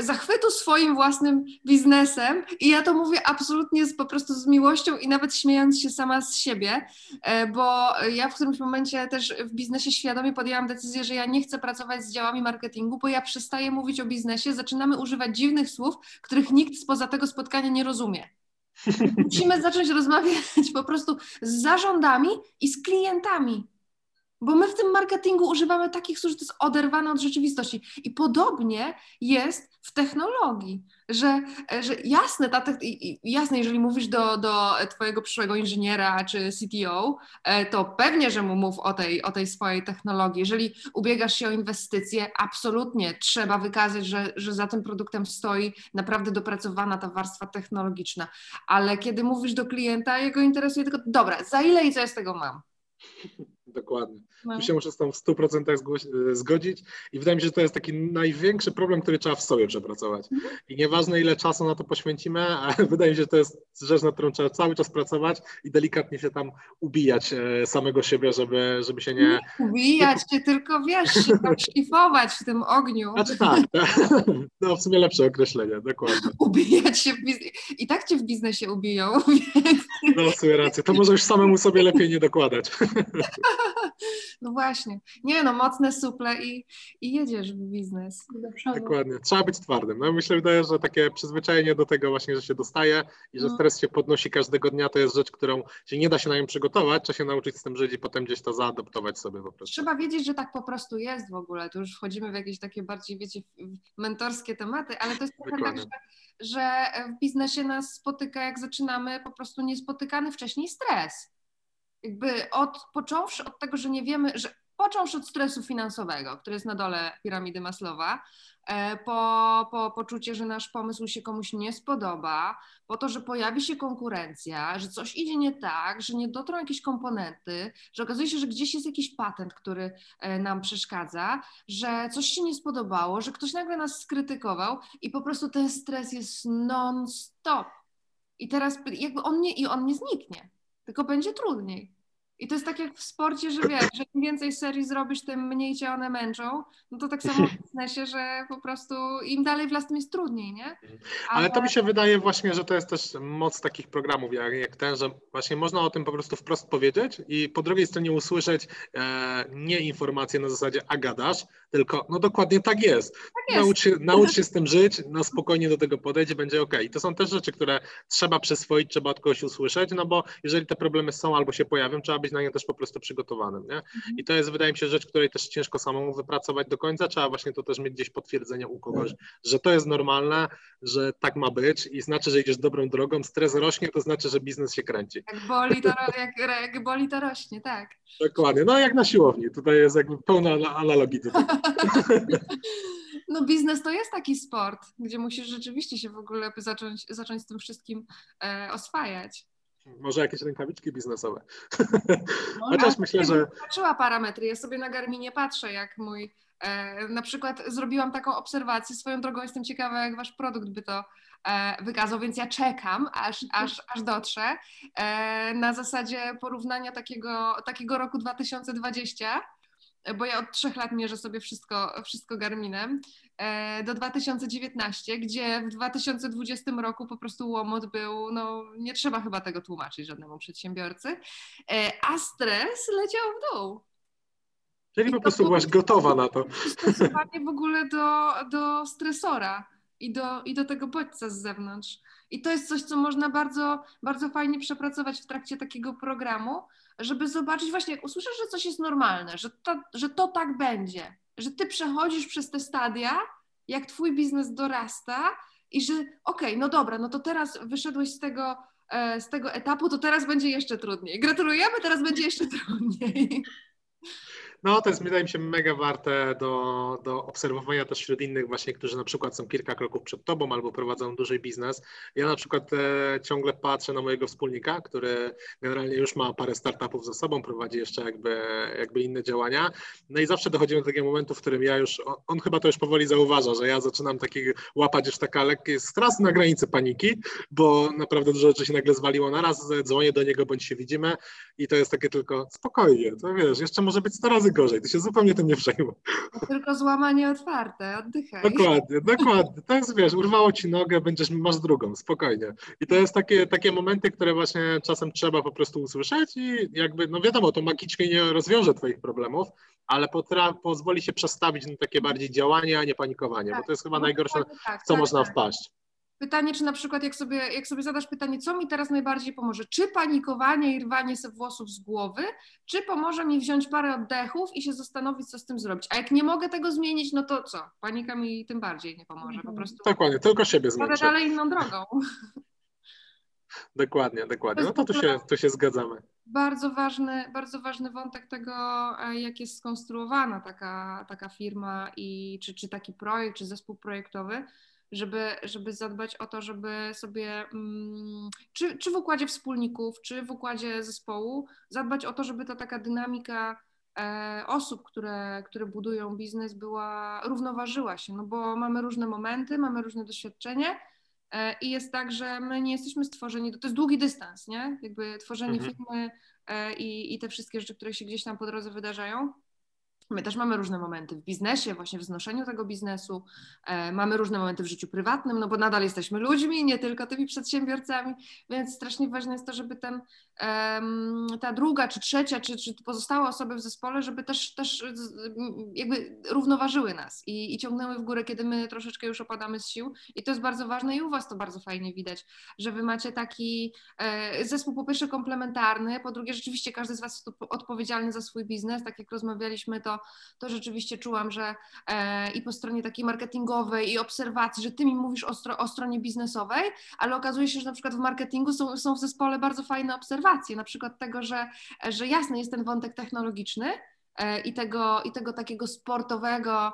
C: zachwytu swoim własnym biznesem i ja to mówię absolutnie z, po prostu z miłością i nawet śmiejąc się sama z siebie, bo ja w którymś momencie też w biznesie świadomie podjęłam decyzję, że ja nie chcę pracować z działami marketingu, bo ja przestaję mówić o biznesie, zaczynamy używać dziwnych słów, których nikt spoza tego spotkania nie rozumie. Musimy zacząć rozmawiać po prostu z zarządami i z klientami. Bo my w tym marketingu używamy takich słów, że to jest oderwane od rzeczywistości. I podobnie jest w technologii, że, że jasne, ta te, jasne, jeżeli mówisz do, do twojego przyszłego inżyniera czy CTO, e, to pewnie, że mu mów o tej, o tej swojej technologii. Jeżeli ubiegasz się o inwestycje, absolutnie trzeba wykazać, że, że za tym produktem stoi naprawdę dopracowana ta warstwa technologiczna. Ale kiedy mówisz do klienta, jego interesuje tylko, dobra, za ile i co ja z tego mam?
B: Dokładnie. No. Tu się muszę z tą w 100% e, zgodzić i wydaje mi się, że to jest taki największy problem, który trzeba w sobie przepracować. Mhm. I nieważne ile czasu na to poświęcimy, ale wydaje mi się, że to jest rzecz, nad którą trzeba cały czas pracować i delikatnie się tam ubijać e, samego siebie, żeby, żeby się nie...
C: nie ubijać się, tylko wiesz, szlifować w tym ogniu.
B: Znaczy tak, no w sumie lepsze określenie, dokładnie.
C: Ubijać się w biznesie. I tak cię w biznesie ubiją.
B: Więc... No w sumie rację, to może już samemu sobie lepiej nie dokładać.
C: No właśnie. Nie no, mocne suple i, i jedziesz w biznes.
B: Dokładnie. Trzeba być twardym. No myślę, wydaje, że takie przyzwyczajenie do tego właśnie, że się dostaje i że no. stres się podnosi każdego dnia, to jest rzecz, którą się nie da się na nią przygotować, trzeba się nauczyć z tym żyć i potem gdzieś to zaadoptować sobie po prostu.
C: Trzeba wiedzieć, że tak po prostu jest w ogóle. Tu już wchodzimy w jakieś takie bardziej, wiecie, mentorskie tematy, ale to jest trochę tak, że, że w biznesie nas spotyka, jak zaczynamy, po prostu niespotykany wcześniej stres jakby od, począwszy od tego, że nie wiemy, że począwszy od stresu finansowego, który jest na dole piramidy Maslowa, e, po, po poczucie, że nasz pomysł się komuś nie spodoba, po to, że pojawi się konkurencja, że coś idzie nie tak, że nie dotrą jakieś komponenty, że okazuje się, że gdzieś jest jakiś patent, który e, nam przeszkadza, że coś się nie spodobało, że ktoś nagle nas skrytykował i po prostu ten stres jest non-stop. I teraz jakby on nie, i on nie zniknie tylko będzie trudniej. I to jest tak jak w sporcie, że wiesz, że im więcej serii zrobisz, tym mniej cię one męczą. No to tak samo w biznesie, że po prostu im dalej w las, tym jest trudniej, nie? Ale...
B: Ale to mi się wydaje właśnie, że to jest też moc takich programów jak, jak ten, że właśnie można o tym po prostu wprost powiedzieć i po drugiej stronie usłyszeć e, nie informacje na zasadzie a gadasz, tylko no dokładnie tak jest. Tak jest. Naucz, się, naucz się z tym żyć, no spokojnie do tego podejść będzie ok. I to są też rzeczy, które trzeba przyswoić, trzeba od kogoś usłyszeć, no bo jeżeli te problemy są albo się pojawią, trzeba być na nie też po prostu przygotowanym. Nie? Mhm. I to jest, wydaje mi się, rzecz, której też ciężko samemu wypracować do końca. Trzeba właśnie to też mieć gdzieś potwierdzenie u kogoś, że to jest normalne, że tak ma być i znaczy, że idziesz dobrą drogą. Stres rośnie, to znaczy, że biznes się kręci.
C: Jak boli, to, jak, jak boli, to rośnie, tak.
B: Dokładnie. No jak na siłowni. Tutaj jest jakby pełna analogii tutaj.
C: No biznes to jest taki sport, gdzie musisz rzeczywiście się w ogóle zacząć, zacząć z tym wszystkim e, oswajać.
B: Może jakieś rękawiczki biznesowe. No, Chociaż myślę, że.
C: Patrzyła parametry. Ja sobie na Garminie patrzę, jak mój. E, na przykład zrobiłam taką obserwację. Swoją drogą jestem ciekawa, jak wasz produkt by to e, wykazał, więc ja czekam, aż, aż, aż dotrze. E, na zasadzie porównania takiego, takiego roku 2020 bo ja od trzech lat mierzę sobie wszystko, wszystko Garminem, do 2019, gdzie w 2020 roku po prostu łomot był, no nie trzeba chyba tego tłumaczyć żadnemu przedsiębiorcy, e, a stres leciał w dół.
B: Czyli I po prostu byłaś gotowa na to.
C: Stosowanie w ogóle do, do stresora i do, i do tego bodźca z zewnątrz. I to jest coś, co można bardzo, bardzo fajnie przepracować w trakcie takiego programu, żeby zobaczyć właśnie, jak usłyszysz, że coś jest normalne, że to, że to tak będzie, że ty przechodzisz przez te stadia, jak twój biznes dorasta i że okej, okay, no dobra, no to teraz wyszedłeś z tego, e, z tego etapu, to teraz będzie jeszcze trudniej. Gratulujemy, teraz będzie jeszcze trudniej.
B: No to jest wydaje mi się mega warte do, do obserwowania też wśród innych właśnie, którzy na przykład są kilka kroków przed tobą albo prowadzą duży biznes. Ja na przykład e, ciągle patrzę na mojego wspólnika, który generalnie już ma parę startupów ze sobą, prowadzi jeszcze jakby, jakby inne działania. No i zawsze dochodzimy do takiego momentu, w którym ja już, on, on chyba to już powoli zauważa, że ja zaczynam taki łapać już taka lekkie stres na granicy paniki, bo naprawdę dużo rzeczy się nagle zwaliło naraz, dzwonię do niego, bądź się widzimy i to jest takie tylko spokojnie, to wiesz, jeszcze może być 100 razy gorzej, ty się zupełnie tym nie przejmuj.
C: Tylko złamanie otwarte, oddychaj.
B: Dokładnie, dokładnie. To jest, wiesz, urwało ci nogę, będziesz, masz drugą, spokojnie. I to jest takie, takie momenty, które właśnie czasem trzeba po prostu usłyszeć i jakby, no wiadomo, to magicznie nie rozwiąże twoich problemów, ale potra- pozwoli się przestawić na takie bardziej działanie, a nie panikowanie, tak, bo to jest chyba no, najgorsze, tak, w co tak, można tak. wpaść.
C: Pytanie, czy na przykład jak sobie, jak sobie zadasz pytanie, co mi teraz najbardziej pomoże, czy panikowanie i rwanie sobie włosów z głowy, czy pomoże mi wziąć parę oddechów i się zastanowić, co z tym zrobić. A jak nie mogę tego zmienić, no to co? Panika mi tym bardziej nie pomoże. Po prostu
B: Dokładnie, tylko siebie zmienić.
C: dalej inną drogą.
B: Dokładnie, dokładnie. No to tu się, tu się zgadzamy.
C: Bardzo ważny, bardzo ważny wątek tego, e, jak jest skonstruowana taka, taka firma i czy, czy taki projekt, czy zespół projektowy żeby, żeby zadbać o to, żeby sobie, mm, czy, czy w układzie wspólników, czy w układzie zespołu, zadbać o to, żeby ta taka dynamika e, osób, które, które budują biznes, była, równoważyła się, no bo mamy różne momenty, mamy różne doświadczenie. E, I jest tak, że my nie jesteśmy stworzeni, to jest długi dystans, nie? Jakby tworzenie mhm. firmy e, i, i te wszystkie rzeczy, które się gdzieś tam po drodze wydarzają My też mamy różne momenty w biznesie, właśnie w znoszeniu tego biznesu. E, mamy różne momenty w życiu prywatnym, no bo nadal jesteśmy ludźmi, nie tylko tymi przedsiębiorcami, więc strasznie ważne jest to, żeby ten, ta druga, czy trzecia, czy, czy pozostałe osoby w zespole, żeby też, też jakby równoważyły nas i, i ciągnęły w górę, kiedy my troszeczkę już opadamy z sił. I to jest bardzo ważne i u Was to bardzo fajnie widać, że Wy macie taki e, zespół po pierwsze komplementarny, po drugie rzeczywiście każdy z Was jest odpowiedzialny za swój biznes, tak jak rozmawialiśmy, to to rzeczywiście czułam, że e, i po stronie takiej marketingowej i obserwacji, że ty mi mówisz o, stro, o stronie biznesowej, ale okazuje się, że na przykład w marketingu są, są w zespole bardzo fajne obserwacje, na przykład tego, że, że jasny jest ten wątek technologiczny, e, i tego, i tego takiego sportowego,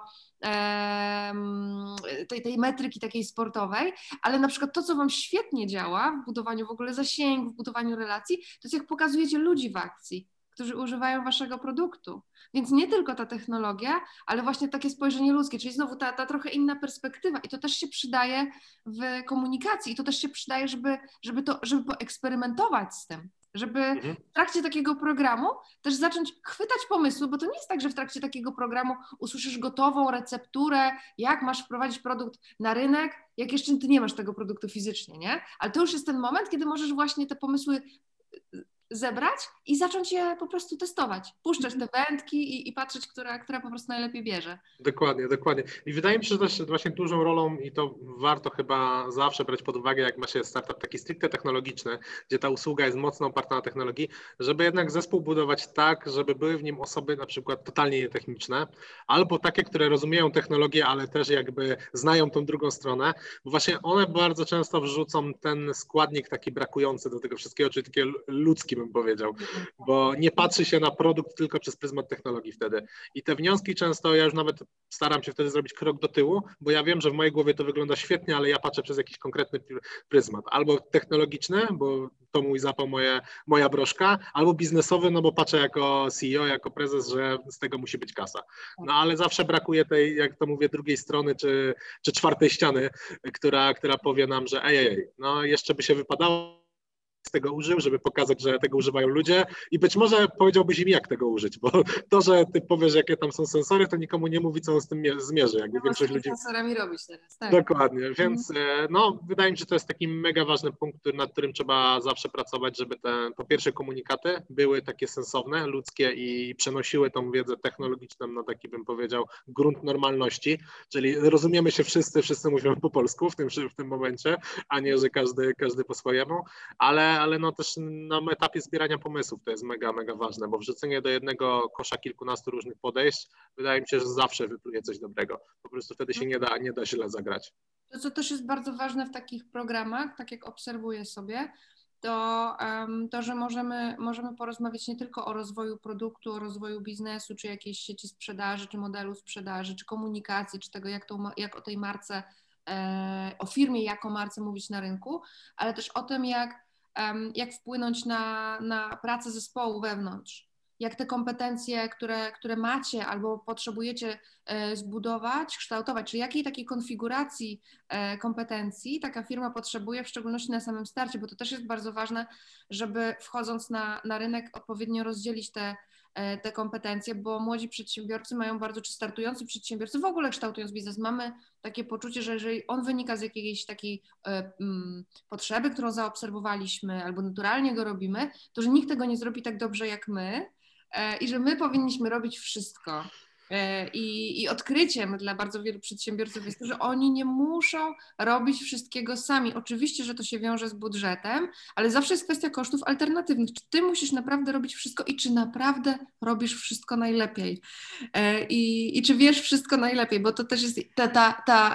C: tej, tej metryki takiej sportowej, ale na przykład to, co Wam świetnie działa w budowaniu w ogóle zasięgu, w budowaniu relacji, to jest jak pokazujecie ludzi w akcji którzy używają waszego produktu. Więc nie tylko ta technologia, ale właśnie takie spojrzenie ludzkie, czyli znowu ta, ta trochę inna perspektywa i to też się przydaje w komunikacji i to też się przydaje, żeby, żeby, to, żeby poeksperymentować z tym, żeby mhm. w trakcie takiego programu też zacząć chwytać pomysły, bo to nie jest tak, że w trakcie takiego programu usłyszysz gotową recepturę, jak masz wprowadzić produkt na rynek, jak jeszcze ty nie masz tego produktu fizycznie, nie? Ale to już jest ten moment, kiedy możesz właśnie te pomysły zebrać i zacząć je po prostu testować. Puszczać te mhm. wędki i, i, patrzeć, która, która po prostu najlepiej bierze.
B: Dokładnie, dokładnie. I wydaje mi się, że też właśnie dużą rolą i to warto chyba zawsze brać pod uwagę, jak ma się startup taki stricte technologiczny, gdzie ta usługa jest mocno oparta na technologii, żeby jednak zespół budować tak, żeby były w nim osoby na przykład totalnie nietechniczne, albo takie, które rozumieją technologię, ale też jakby znają tą drugą stronę, bo właśnie one bardzo często wrzucą ten składnik taki brakujący do tego wszystkiego, czyli takie ludzkie bym powiedział, bo nie patrzy się na produkt tylko przez pryzmat technologii wtedy. I te wnioski często, ja już nawet staram się wtedy zrobić krok do tyłu, bo ja wiem, że w mojej głowie to wygląda świetnie, ale ja patrzę przez jakiś konkretny pryzmat. Albo technologiczny, bo to mój zapał, moje, moja broszka, albo biznesowy, no bo patrzę jako CEO, jako prezes, że z tego musi być kasa. No ale zawsze brakuje tej, jak to mówię, drugiej strony, czy, czy czwartej ściany, która, która powie nam, że ej, ej, ej, no jeszcze by się wypadało tego użył, żeby pokazać, że tego używają ludzie i być może powiedziałbyś im, jak tego użyć, bo to, że ty powiesz, jakie tam są sensory, to nikomu nie mówi, co on z tym zmierzy. Jakby
C: no
B: większość ludzi...
C: sensorami robić teraz, tak.
B: Dokładnie, więc mhm. no, wydaje mi się, że to jest taki mega ważny punkt, nad którym trzeba zawsze pracować, żeby te, po pierwsze, komunikaty były takie sensowne, ludzkie i przenosiły tą wiedzę technologiczną na taki, bym powiedział, grunt normalności, czyli rozumiemy się wszyscy, wszyscy mówimy po polsku w tym, w tym momencie, a nie, że każdy, każdy po swojemu, ale ale no też na etapie zbierania pomysłów to jest mega, mega ważne, bo wrzucenie do jednego kosza kilkunastu różnych podejść wydaje mi się, że zawsze wypluje coś dobrego. Po prostu wtedy się nie da, nie da źle zagrać.
C: To, co też jest bardzo ważne w takich programach, tak jak obserwuję sobie, to, um, to że możemy, możemy porozmawiać nie tylko o rozwoju produktu, o rozwoju biznesu, czy jakiejś sieci sprzedaży, czy modelu sprzedaży, czy komunikacji, czy tego, jak, to, jak o tej marce, e, o firmie jako marce mówić na rynku, ale też o tym, jak jak wpłynąć na, na pracę zespołu wewnątrz. Jak te kompetencje, które, które macie albo potrzebujecie e, zbudować, kształtować, czy jakiej takiej konfiguracji e, kompetencji taka firma potrzebuje, w szczególności na samym starcie, bo to też jest bardzo ważne, żeby wchodząc na, na rynek odpowiednio rozdzielić te te kompetencje, bo młodzi przedsiębiorcy mają bardzo, czy startujący przedsiębiorcy, w ogóle kształtując biznes, mamy takie poczucie, że jeżeli on wynika z jakiejś takiej e, mm, potrzeby, którą zaobserwowaliśmy, albo naturalnie go robimy, to że nikt tego nie zrobi tak dobrze jak my e, i że my powinniśmy robić wszystko. E, I, I, odkryciem dla bardzo wielu przedsiębiorców jest to, że oni nie muszą robić wszystkiego sami. Oczywiście, że to się wiąże z budżetem, ale zawsze jest kwestia kosztów alternatywnych. Czy ty musisz naprawdę robić wszystko i czy naprawdę robisz wszystko najlepiej? E, I, i czy wiesz wszystko najlepiej? Bo to też jest ta, ta, ta,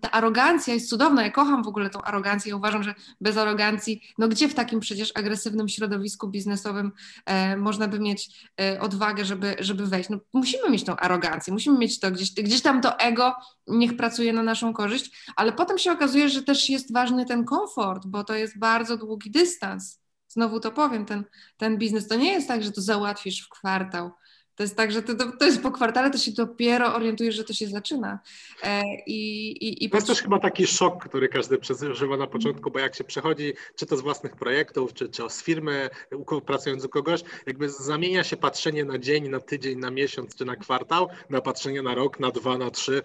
C: ta arogancja jest cudowna. Ja kocham w ogóle tą arogancję. Ja uważam, że bez arogancji, no gdzie w takim przecież agresywnym środowisku biznesowym e, można by mieć odwagę, żeby, żeby wejść? No musimy mieć tą arogancję arogancję. Musimy mieć to gdzieś, gdzieś tam to ego, niech pracuje na naszą korzyść, ale potem się okazuje, że też jest ważny ten komfort, bo to jest bardzo długi dystans. Znowu to powiem, ten, ten biznes to nie jest tak, że to załatwisz w kwartał. To jest tak, że to, to, jest po kwartale, to się dopiero orientujesz, że to się zaczyna. E, i, i, i
B: to jest też chyba taki szok, który każdy przeżywa na początku, bo jak się przechodzi, czy to z własnych projektów, czy, czy z firmy, pracując u kogoś, jakby zamienia się patrzenie na dzień, na tydzień, na miesiąc, czy na kwartał, na patrzenie na rok, na dwa, na trzy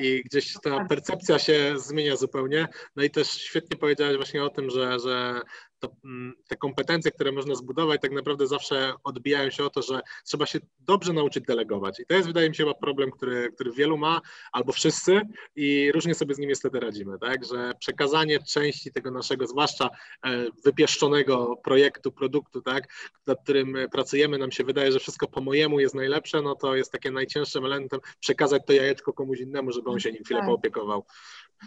B: i gdzieś ta percepcja się zmienia zupełnie. No i też świetnie powiedziałeś właśnie o tym, że, że to, mm, te kompetencje, które można zbudować, tak naprawdę zawsze odbijają się o to, że trzeba się dobrze nauczyć delegować. I to jest, wydaje mi się, chyba problem, który, który wielu ma, albo wszyscy, i różnie sobie z nim niestety radzimy, tak? Że przekazanie części tego naszego, zwłaszcza e, wypieszczonego projektu, produktu, tak, nad którym pracujemy, nam się wydaje, że wszystko po mojemu jest najlepsze, no to jest takie najcięższym elementem przekazać to jajeczko komuś innemu, żeby on się nim chwilę tak. poopiekował.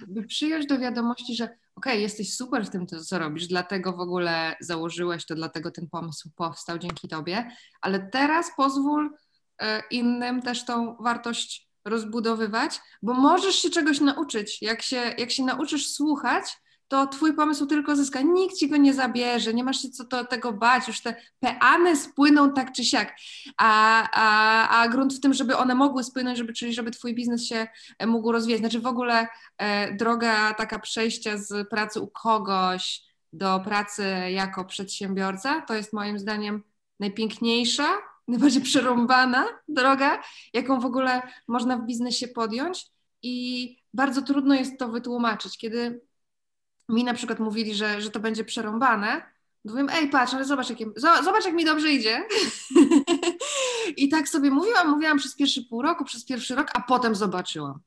C: By przyjąć do wiadomości, że okej, okay, jesteś super w tym, co robisz, dlatego w ogóle założyłeś to, dlatego ten pomysł powstał dzięki tobie, ale teraz pozwól e, innym też tą wartość rozbudowywać, bo możesz się czegoś nauczyć. Jak się, jak się nauczysz słuchać, to twój pomysł tylko zyska. Nikt ci go nie zabierze, nie masz się co do tego bać, już te peany spłyną tak czy siak. A, a, a grunt w tym, żeby one mogły spłynąć, żeby, czyli żeby twój biznes się e, mógł rozwijać. Znaczy w ogóle e, droga taka przejścia z pracy u kogoś do pracy jako przedsiębiorca, to jest moim zdaniem najpiękniejsza, najbardziej przerąbana droga, jaką w ogóle można w biznesie podjąć i bardzo trudno jest to wytłumaczyć, kiedy mi na przykład mówili, że, że to będzie przerąbane, to mówię, ej patrz, ale zobacz, jakie, zobacz jak mi dobrze idzie. I tak sobie mówiłam, mówiłam przez pierwszy pół roku, przez pierwszy rok, a potem zobaczyłam.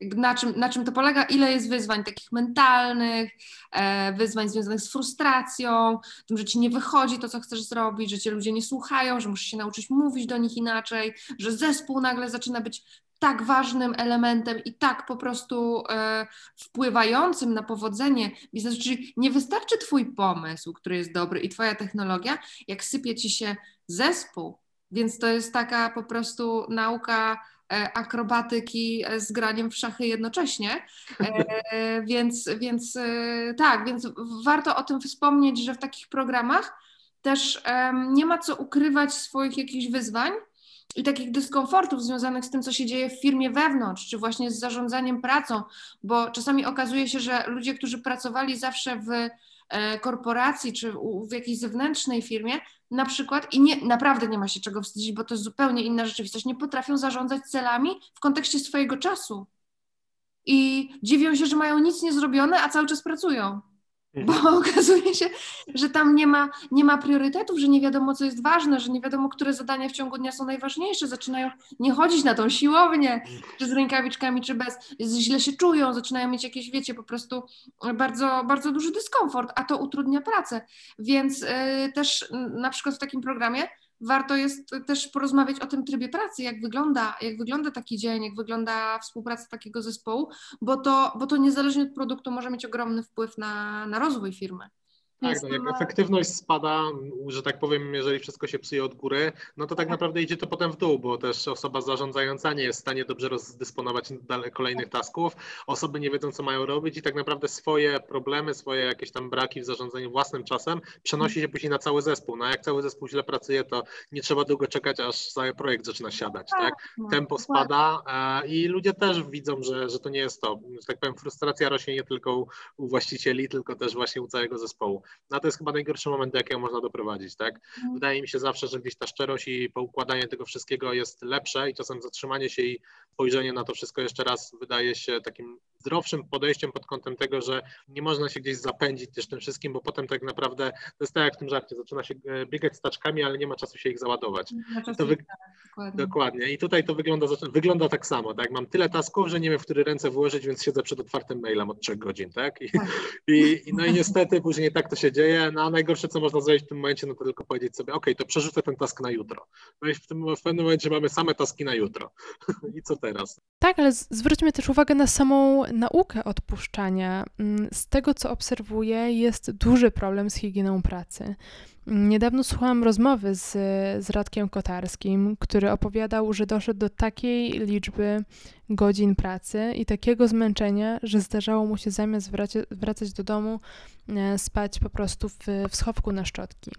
C: Na czym, na czym to polega, ile jest wyzwań takich mentalnych, e, wyzwań związanych z frustracją, tym, że ci nie wychodzi to, co chcesz zrobić, że cię ludzie nie słuchają, że musisz się nauczyć mówić do nich inaczej, że zespół nagle zaczyna być tak ważnym elementem i tak po prostu e, wpływającym na powodzenie biznesu. Czyli nie wystarczy Twój pomysł, który jest dobry i Twoja technologia, jak sypie Ci się zespół. Więc to jest taka po prostu nauka e, akrobatyki z graniem w szachy jednocześnie. E, więc, więc e, tak, więc warto o tym wspomnieć, że w takich programach też nie ma co ukrywać swoich jakichś wyzwań, i takich dyskomfortów związanych z tym, co się dzieje w firmie wewnątrz, czy właśnie z zarządzaniem pracą, bo czasami okazuje się, że ludzie, którzy pracowali zawsze w e, korporacji czy w jakiejś zewnętrznej firmie, na przykład, i nie, naprawdę nie ma się czego wstydzić, bo to jest zupełnie inna rzeczywistość, nie potrafią zarządzać celami w kontekście swojego czasu. I dziwią się, że mają nic nie zrobione, a cały czas pracują bo mhm. okazuje się, że tam nie ma, nie ma priorytetów, że nie wiadomo, co jest ważne, że nie wiadomo, które zadania w ciągu dnia są najważniejsze. Zaczynają nie chodzić na tą siłownię, czy z rękawiczkami, czy bez, źle się czują, zaczynają mieć jakieś, wiecie, po prostu bardzo, bardzo duży dyskomfort, a to utrudnia pracę. Więc yy, też na przykład w takim programie warto jest też porozmawiać o tym trybie pracy, jak wygląda, jak wygląda taki dzień, jak wygląda współpraca takiego zespołu, bo to, bo to niezależnie od produktu może mieć ogromny wpływ na, na rozwój firmy.
B: Tak, no jak efektywność spada, że tak powiem, jeżeli wszystko się psuje od góry, no to tak, tak naprawdę idzie to potem w dół, bo też osoba zarządzająca nie jest w stanie dobrze rozdysponować kolejnych tasków, osoby nie wiedzą, co mają robić i tak naprawdę swoje problemy, swoje jakieś tam braki w zarządzaniu własnym czasem przenosi się później na cały zespół. No a jak cały zespół źle pracuje, to nie trzeba długo czekać, aż cały projekt zaczyna siadać, tak? tak? Tempo spada e, i ludzie też widzą, że, że to nie jest to. Że tak powiem, frustracja rośnie nie tylko u właścicieli, tylko też właśnie u całego zespołu. No to jest chyba najgorszy moment, do jakiego można doprowadzić, tak? Mhm. Wydaje mi się zawsze, że gdzieś ta szczerość i poukładanie tego wszystkiego jest lepsze i czasem zatrzymanie się i spojrzenie na to wszystko jeszcze raz wydaje się takim zdrowszym podejściem pod kątem tego, że nie można się gdzieś zapędzić też tym wszystkim, bo potem tak naprawdę to jest tak jak w tym żarcie, zaczyna się e, biegać z taczkami, ale nie ma czasu się ich załadować. To wy... dokładnie. dokładnie. I tutaj to wygląda, wygląda tak samo, tak? Mam tyle tasków, że nie wiem, w który ręce włożyć, więc siedzę przed otwartym mailem od trzech godzin, tak? I, tak. i, no i niestety później tak to się dzieje, no a najgorsze, co można zrobić w tym momencie, no to tylko powiedzieć sobie, ok, to przerzucę ten task na jutro. No i w, tym, w pewnym momencie mamy same taski na jutro. I co teraz?
A: Tak, ale zwróćmy też uwagę na samą naukę odpuszczania. Mm, z tego, co obserwuję, jest duży problem z higieną pracy. Niedawno słuchałam rozmowy z, z Radkiem Kotarskim, który opowiadał, że doszedł do takiej liczby godzin pracy i takiego zmęczenia, że zdarzało mu się zamiast wracać do domu e, spać po prostu w, w schowku na szczotki.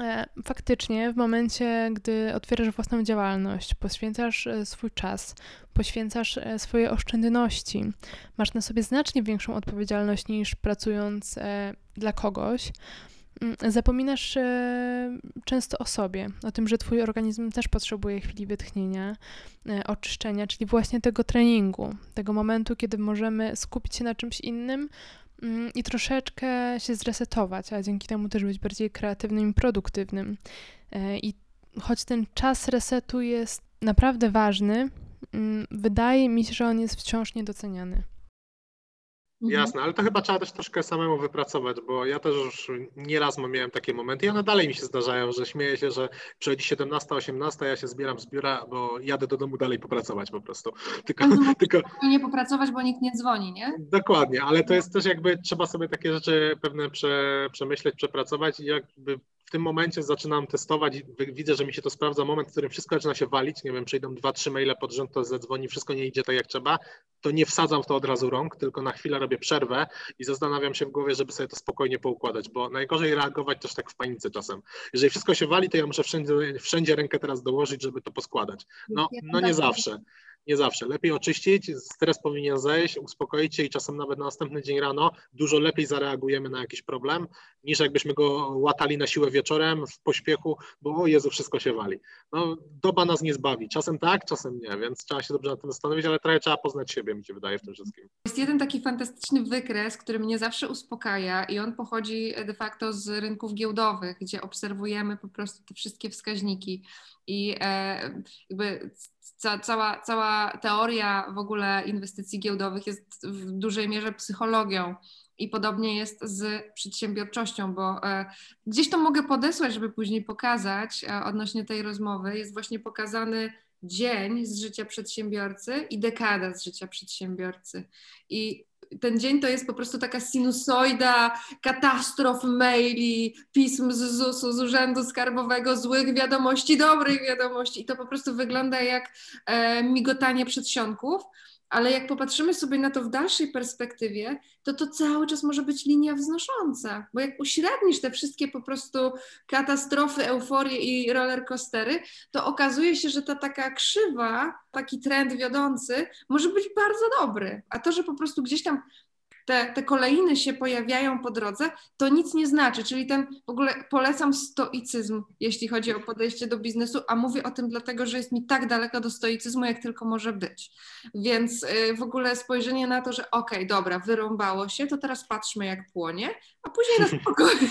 A: E, faktycznie, w momencie, gdy otwierasz własną działalność, poświęcasz e, swój czas, poświęcasz swoje oszczędności, masz na sobie znacznie większą odpowiedzialność niż pracując dla kogoś, zapominasz często o sobie, o tym, że Twój organizm też potrzebuje chwili wytchnienia, oczyszczenia, czyli właśnie tego treningu, tego momentu, kiedy możemy skupić się na czymś innym, Mm, i troszeczkę się zresetować, a dzięki temu też być bardziej kreatywnym i produktywnym. E, I choć ten czas resetu jest naprawdę ważny, mm, wydaje mi się, że on jest wciąż niedoceniany.
B: Mhm. Jasne, ale to chyba trzeba też troszkę samemu wypracować, bo ja też już nieraz miałem takie momenty i one dalej mi się zdarzają, że śmieję się, że przychodzi 17, 18, ja się zbieram z biura, bo jadę do domu dalej popracować po prostu.
C: Tylko, tylko... Nie popracować, bo nikt nie dzwoni, nie?
B: Dokładnie, ale to jest też jakby trzeba sobie takie rzeczy pewne prze, przemyśleć, przepracować i jakby w tym momencie zaczynam testować, widzę, że mi się to sprawdza, moment, w którym wszystko zaczyna się walić, nie wiem, przyjdą dwa, trzy maile pod rząd, to zadzwoni, wszystko nie idzie tak jak trzeba, to nie wsadzam w to od razu rąk, tylko na chwilę robię przerwę i zastanawiam się w głowie, żeby sobie to spokojnie poukładać, bo najgorzej reagować też tak w panice czasem. Jeżeli wszystko się wali, to ja muszę wszędzie, wszędzie rękę teraz dołożyć, żeby to poskładać. No, no nie zawsze nie zawsze. Lepiej oczyścić, stres powinien zejść, uspokoić się i czasem nawet na następny dzień rano dużo lepiej zareagujemy na jakiś problem, niż jakbyśmy go łatali na siłę wieczorem w pośpiechu, bo o Jezu, wszystko się wali. No, doba nas nie zbawi. Czasem tak, czasem nie, więc trzeba się dobrze na tym zastanowić, ale trochę trzeba poznać siebie, mi się wydaje, w tym wszystkim.
C: Jest jeden taki fantastyczny wykres, który mnie zawsze uspokaja i on pochodzi de facto z rynków giełdowych, gdzie obserwujemy po prostu te wszystkie wskaźniki i e, jakby ca, cała, cała teoria w ogóle inwestycji giełdowych jest w dużej mierze psychologią. I podobnie jest z przedsiębiorczością, bo e, gdzieś to mogę podesłać, żeby później pokazać e, odnośnie tej rozmowy. Jest właśnie pokazany dzień z życia przedsiębiorcy i dekada z życia przedsiębiorcy. I ten dzień to jest po prostu taka sinusoida katastrof, maili, pism z ZUS-u, z Urzędu Skarbowego, złych wiadomości, dobrych wiadomości i to po prostu wygląda jak e, migotanie przedsionków. Ale jak popatrzymy sobie na to w dalszej perspektywie, to to cały czas może być linia wznosząca, bo jak uśrednisz te wszystkie po prostu katastrofy, euforie i rollercoastery, to okazuje się, że ta taka krzywa, taki trend wiodący może być bardzo dobry, a to, że po prostu gdzieś tam te, te kolejny się pojawiają po drodze, to nic nie znaczy. Czyli ten w ogóle polecam stoicyzm, jeśli chodzi o podejście do biznesu, a mówię o tym dlatego, że jest mi tak daleko do stoicyzmu, jak tylko może być. Więc y, w ogóle spojrzenie na to, że okej, okay, dobra, wyrąbało się, to teraz patrzmy, jak płonie, a później na spokojnie,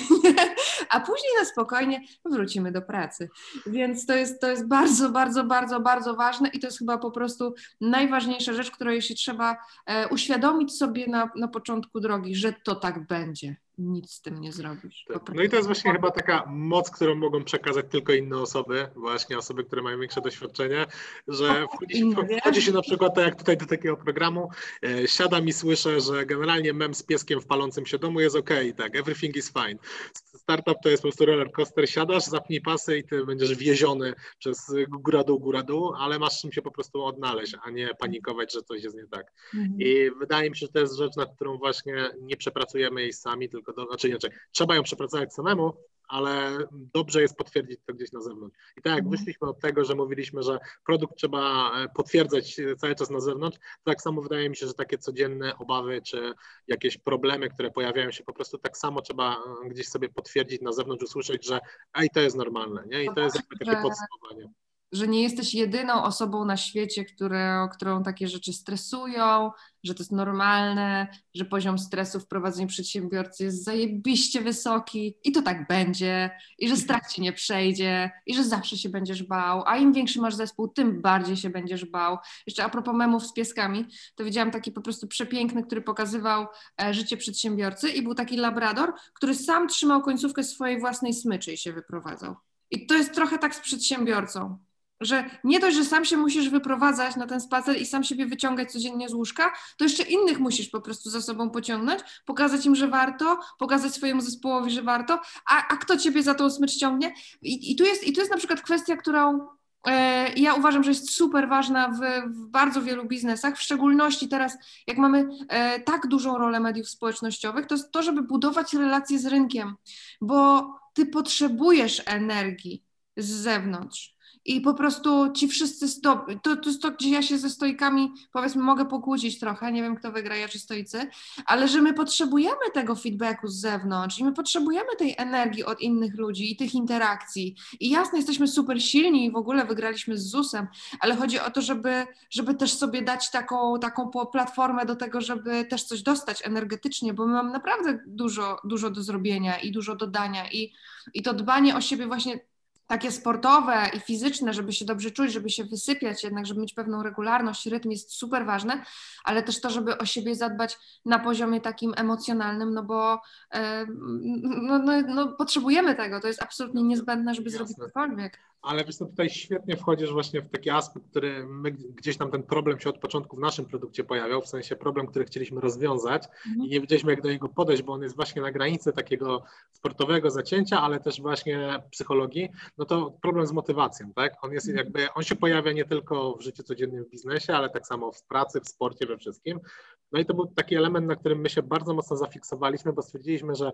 C: a później na spokojnie wrócimy do pracy. Więc to jest, to jest bardzo, bardzo, bardzo, bardzo ważne i to jest chyba po prostu najważniejsza rzecz, której się trzeba e, uświadomić sobie na, na początku początku drogi, że to tak będzie. Nic z tym nie zrobisz.
B: Tak. No i to jest właśnie chyba taka moc, którą mogą przekazać tylko inne osoby, właśnie osoby, które mają większe doświadczenie, że wchodzi się, wchodzi się na przykład, tak jak tutaj do takiego programu, e, siadam i słyszę, że generalnie mem z pieskiem w palącym się domu jest ok, tak, everything is fine. Startup to jest po prostu roller coaster, siadasz, zapnij pasy i ty będziesz wieziony przez góra dół, góra dół, ale masz czym się po prostu odnaleźć, a nie panikować, że coś jest nie tak. Mhm. I wydaje mi się, że to jest rzecz, nad którą właśnie nie przepracujemy jej sami, tylko do, znaczy inaczej, trzeba ją przepracować samemu, ale dobrze jest potwierdzić to gdzieś na zewnątrz. I tak jak mhm. wyszliśmy od tego, że mówiliśmy, że produkt trzeba e, potwierdzać cały czas na zewnątrz, tak samo wydaje mi się, że takie codzienne obawy czy jakieś problemy, które pojawiają się po prostu tak samo trzeba e, gdzieś sobie potwierdzić na zewnątrz, usłyszeć, że ej, to jest normalne, nie? I to jest jakby takie podsumowanie
C: że nie jesteś jedyną osobą na świecie, które, którą takie rzeczy stresują, że to jest normalne, że poziom stresu w prowadzeniu przedsiębiorcy jest zajebiście wysoki i to tak będzie, i że strach ci nie przejdzie, i że zawsze się będziesz bał, a im większy masz zespół, tym bardziej się będziesz bał. Jeszcze a propos memów z pieskami, to widziałam taki po prostu przepiękny, który pokazywał e, życie przedsiębiorcy i był taki labrador, który sam trzymał końcówkę swojej własnej smyczy i się wyprowadzał. I to jest trochę tak z przedsiębiorcą że nie dość, że sam się musisz wyprowadzać na ten spacer i sam siebie wyciągać codziennie z łóżka, to jeszcze innych musisz po prostu za sobą pociągnąć, pokazać im, że warto, pokazać swojemu zespołowi, że warto, a, a kto ciebie za tą smycz ciągnie? I, i, tu jest, I tu jest na przykład kwestia, którą e, ja uważam, że jest super ważna w, w, bardzo wielu biznesach, w szczególności teraz, jak mamy e, tak dużą rolę mediów społecznościowych, to jest to, żeby budować relacje z rynkiem, bo ty potrzebujesz energii z zewnątrz i po prostu ci wszyscy stop, to, to jest to, gdzie ja się ze stoikami powiedzmy mogę pokłócić trochę, nie wiem kto wygra, ja czy stoicy, ale że my potrzebujemy tego feedbacku z zewnątrz i my potrzebujemy tej energii od innych ludzi i tych interakcji. I jasne, jesteśmy super silni i w ogóle wygraliśmy z ZUS-em, ale chodzi o to, żeby, żeby też sobie dać taką, taką platformę do tego, żeby też coś dostać energetycznie, bo my mamy naprawdę dużo, dużo do zrobienia i dużo dodania i, i to dbanie o siebie właśnie takie sportowe i fizyczne, żeby się dobrze czuć, żeby się wysypiać, jednak żeby mieć pewną regularność, rytm jest super ważne, ale też to, żeby o siebie zadbać na poziomie takim emocjonalnym, no bo e, no, no, no, potrzebujemy tego, to jest absolutnie niezbędne, żeby Jasne. zrobić cokolwiek
B: ale wiesz, to tutaj świetnie wchodzisz właśnie w taki aspekt, który my, gdzieś tam ten problem się od początku w naszym produkcie pojawiał, w sensie problem, który chcieliśmy rozwiązać mhm. i nie wiedzieliśmy, jak do niego podejść, bo on jest właśnie na granicy takiego sportowego zacięcia, ale też właśnie psychologii, no to problem z motywacją, tak? On jest mhm. jakby, on się pojawia nie tylko w życiu codziennym w biznesie, ale tak samo w pracy, w sporcie, we wszystkim. No i to był taki element, na którym my się bardzo mocno zafiksowaliśmy, bo stwierdziliśmy, że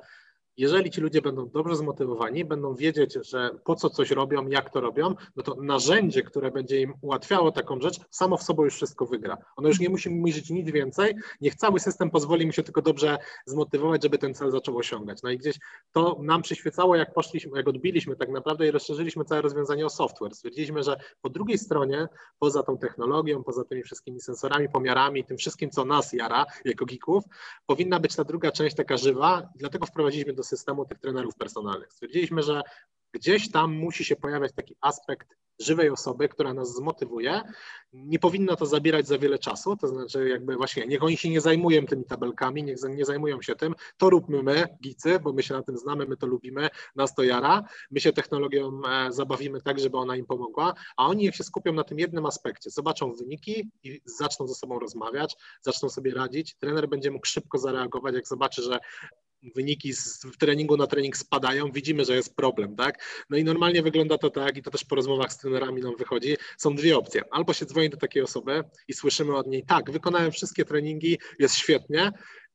B: jeżeli ci ludzie będą dobrze zmotywowani, będą wiedzieć, że po co coś robią, jak to robią, no to narzędzie, które będzie im ułatwiało taką rzecz, samo w sobie już wszystko wygra. Ono już nie musi mierzyć nic więcej, niech cały system pozwoli mu się tylko dobrze zmotywować, żeby ten cel zaczął osiągać. No i gdzieś to nam przyświecało, jak poszliśmy, jak odbiliśmy tak naprawdę i rozszerzyliśmy całe rozwiązanie o software. Stwierdziliśmy, że po drugiej stronie, poza tą technologią, poza tymi wszystkimi sensorami, pomiarami, tym wszystkim, co nas jara jako geeków, powinna być ta druga część taka żywa, dlatego wprowadziliśmy do systemu tych trenerów personalnych. Stwierdziliśmy, że gdzieś tam musi się pojawiać taki aspekt żywej osoby, która nas zmotywuje. Nie powinno to zabierać za wiele czasu, to znaczy jakby właśnie niech oni się nie zajmują tymi tabelkami, niech nie zajmują się tym, to róbmy my, gicy, bo my się na tym znamy, my to lubimy, nas to jara, my się technologią e, zabawimy tak, żeby ona im pomogła, a oni niech się skupią na tym jednym aspekcie, zobaczą wyniki i zaczną ze sobą rozmawiać, zaczną sobie radzić, trener będzie mógł szybko zareagować, jak zobaczy, że wyniki z treningu na trening spadają, widzimy, że jest problem, tak? No i normalnie wygląda to tak, i to też po rozmowach z trenerami nam wychodzi, są dwie opcje. Albo się dzwoni do takiej osoby i słyszymy od niej, tak, wykonałem wszystkie treningi, jest świetnie,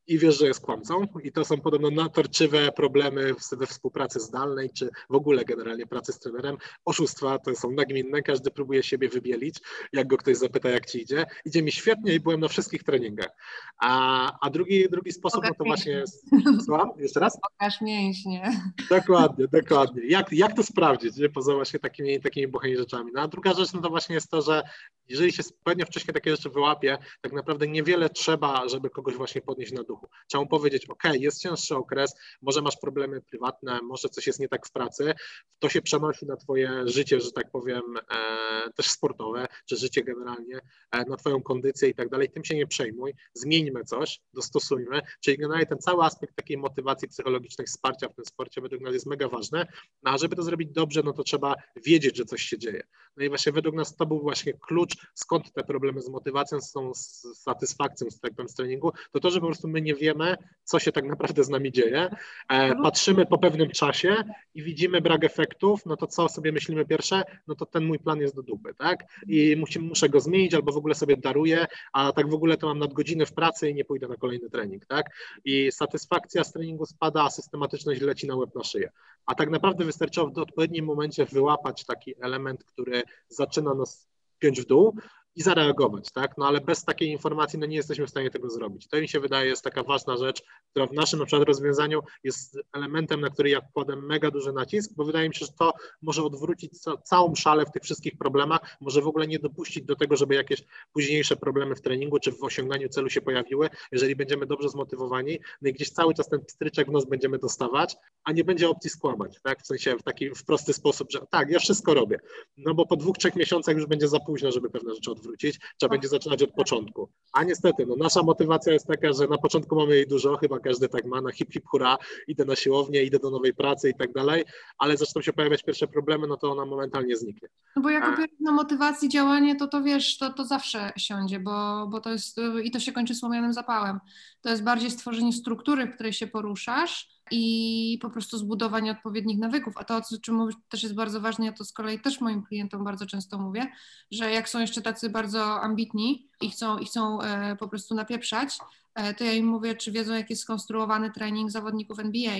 B: i wiesz, że jest kłamcą. I to są podobno natarczywe problemy we współpracy zdalnej, czy w ogóle generalnie pracy z trenerem. Oszustwa to są nagminne, każdy próbuje siebie wybielić. Jak go ktoś zapyta, jak ci idzie, idzie mi świetnie i byłem na wszystkich treningach. A, a drugi, drugi sposób no to właśnie jest. Słucham? Jeszcze raz?
C: Pokaż mięśnie.
B: Dokładnie, dokładnie. Jak, jak to sprawdzić, nie? poza właśnie takimi, takimi buchanymi rzeczami. No a druga rzecz no to właśnie jest to, że jeżeli się pewnie wcześniej takie rzeczy wyłapie, tak naprawdę niewiele trzeba, żeby kogoś właśnie podnieść na duchu. Trzeba mu powiedzieć, ok, jest cięższy okres, może masz problemy prywatne, może coś jest nie tak w pracy, to się przenosi na twoje życie, że tak powiem, e, też sportowe, czy życie generalnie, e, na twoją kondycję i tak dalej, tym się nie przejmuj, zmieńmy coś, dostosujmy, czyli generalnie ten cały aspekt takiej motywacji psychologicznej, wsparcia w tym sporcie według nas jest mega ważny, no a żeby to zrobić dobrze, no to trzeba wiedzieć, że coś się dzieje. No i właśnie według nas to był właśnie klucz skąd te problemy z motywacją, z tą satysfakcją z, tak z treningu, to to, że po prostu my nie wiemy, co się tak naprawdę z nami dzieje. E, mhm. patrzymy po pewnym czasie i widzimy brak efektów, no to co sobie myślimy pierwsze? No to ten mój plan jest do dupy, tak? I musimy, muszę go zmienić albo w ogóle sobie daruję, a tak w ogóle to mam nadgodziny w pracy i nie pójdę na kolejny trening, tak? I satysfakcja z treningu spada, a systematyczność leci na łeb na szyję. A tak naprawdę wystarczyło w odpowiednim momencie wyłapać taki element, który zaczyna nas piąć w dół i zareagować, tak? No ale bez takiej informacji no nie jesteśmy w stanie tego zrobić. To mi się wydaje jest taka ważna rzecz, która w naszym na przykład rozwiązaniu jest elementem, na który ja kładę mega duży nacisk, bo wydaje mi się, że to może odwrócić ca całą szalę w tych wszystkich problemach, może w ogóle nie dopuścić do tego, żeby jakieś późniejsze problemy w treningu czy w osiąganiu celu się pojawiły, jeżeli będziemy dobrze zmotywowani, no i gdzieś cały czas ten pstryczek w nos będziemy dostawać, a nie będzie opcji skłamać, tak? W sensie w taki w prosty sposób, że tak, ja wszystko robię, no bo po dwóch, trzech miesiącach już będzie za późno, żeby pewne rzeczy odwrócić wrócić, trzeba będzie zaczynać od początku. A niestety, no, nasza motywacja jest taka, że na początku mamy jej dużo, chyba każdy tak ma, na hip hip hura, idę na siłownię, idę do nowej pracy i tak dalej, ale zaczną się pojawiać pierwsze problemy, no to ona momentalnie zniknie.
C: No bo jak opierać na motywacji działanie, to to wiesz, to, to zawsze siądzie, bo, bo to jest, i to się kończy słomianym zapałem. To jest bardziej stworzenie struktury, w której się poruszasz, i po prostu zbudowanie odpowiednich nawyków. A to, o czym mówisz, też jest bardzo ważne, ja to z kolei też moim klientom bardzo często mówię, że jak są jeszcze tacy bardzo ambitni i chcą, i chcą e, po prostu napieprzać, e, to ja im mówię, czy wiedzą, jak jest skonstruowany trening zawodników NBA,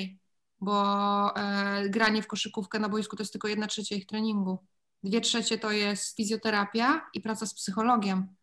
C: bo e, granie w koszykówkę na boisku to jest tylko jedna trzecia ich treningu. Dwie trzecie to jest fizjoterapia i praca z psychologiem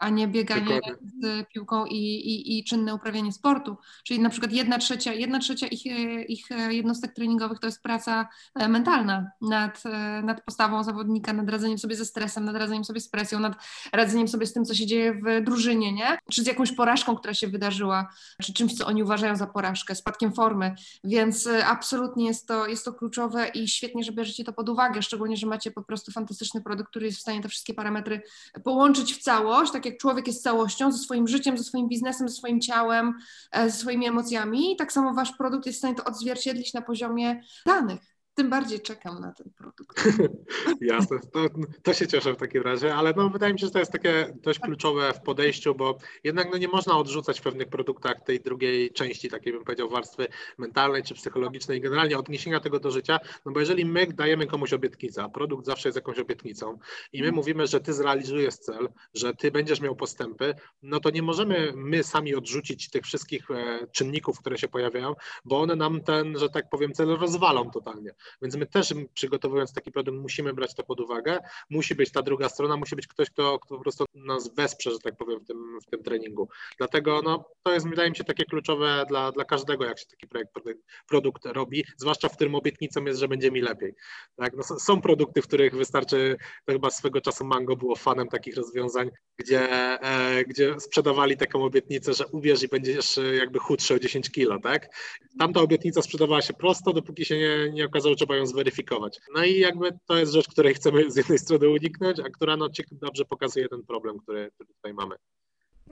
C: a nie bieganie Dokładnie. z piłką i, i, i, czynne uprawianie sportu. Czyli na przykład jedna trzecia, jedna trzecia ich, ich jednostek treningowych to jest praca e, mentalna nad, e, nad postawą zawodnika, nad radzeniem sobie ze stresem, nad radzeniem sobie z presją, nad radzeniem sobie z tym, co się dzieje w drużynie, nie? Czy z jakąś porażką, która się wydarzyła, czy czymś, co oni uważają za porażkę, spadkiem formy. Więc e, absolutnie jest to, jest to kluczowe i świetnie, że bierzecie to pod uwagę, szczególnie, że macie po prostu fantastyczny produkt, który jest w stanie te wszystkie parametry połączyć w całość, tak jak człowiek jest całością, ze swoim życiem, ze swoim biznesem, ze swoim ciałem, e, ze swoimi emocjami, tak samo wasz produkt jest w stanie to odzwierciedlić na poziomie danych tym bardziej czekam na ten produkt.
B: Jasne, to, to, się cieszę w takim razie, ale no, wydaje mi się, że to jest takie dość kluczowe w podejściu, bo jednak no, nie można odrzucać w pewnych produktach tej drugiej części, takiej bym powiedział, warstwy mentalnej czy psychologicznej, generalnie odniesienia tego do życia, no bo jeżeli my dajemy komuś obietnicę, a produkt zawsze jest jakąś obietnicą i my mhm. mówimy, że ty zrealizujesz cel, że ty będziesz miał postępy, no to nie możemy my sami odrzucić tych wszystkich e, czynników, które się pojawiają, bo one nam ten, że tak powiem, cel rozwalą totalnie. Więc my też przygotowując taki produkt musimy brać to pod uwagę. Musi być ta druga strona, musi być ktoś, kto, kto po prostu nas wesprze, że tak powiem, w tym, w tym treningu. Dlatego no, to jest, wydaje mi się, takie kluczowe dla, dla każdego, jak się taki projekt, produkt robi, zwłaszcza w którym obietnicą jest, że będzie mi lepiej. Tak? No, są produkty, w których wystarczy, chyba swego czasu Mango było fanem takich rozwiązań, gdzie, e, gdzie sprzedawali taką obietnicę, że uwierz i będziesz jakby chudszy o 10 kilo, tak? Tamta obietnica sprzedawała się prosto, dopóki się nie, nie okazało, trzeba ją zweryfikować. No i jakby to jest rzecz, której chcemy z jednej strony uniknąć, a która no, dobrze pokazuje ten problem, który, który tutaj mamy.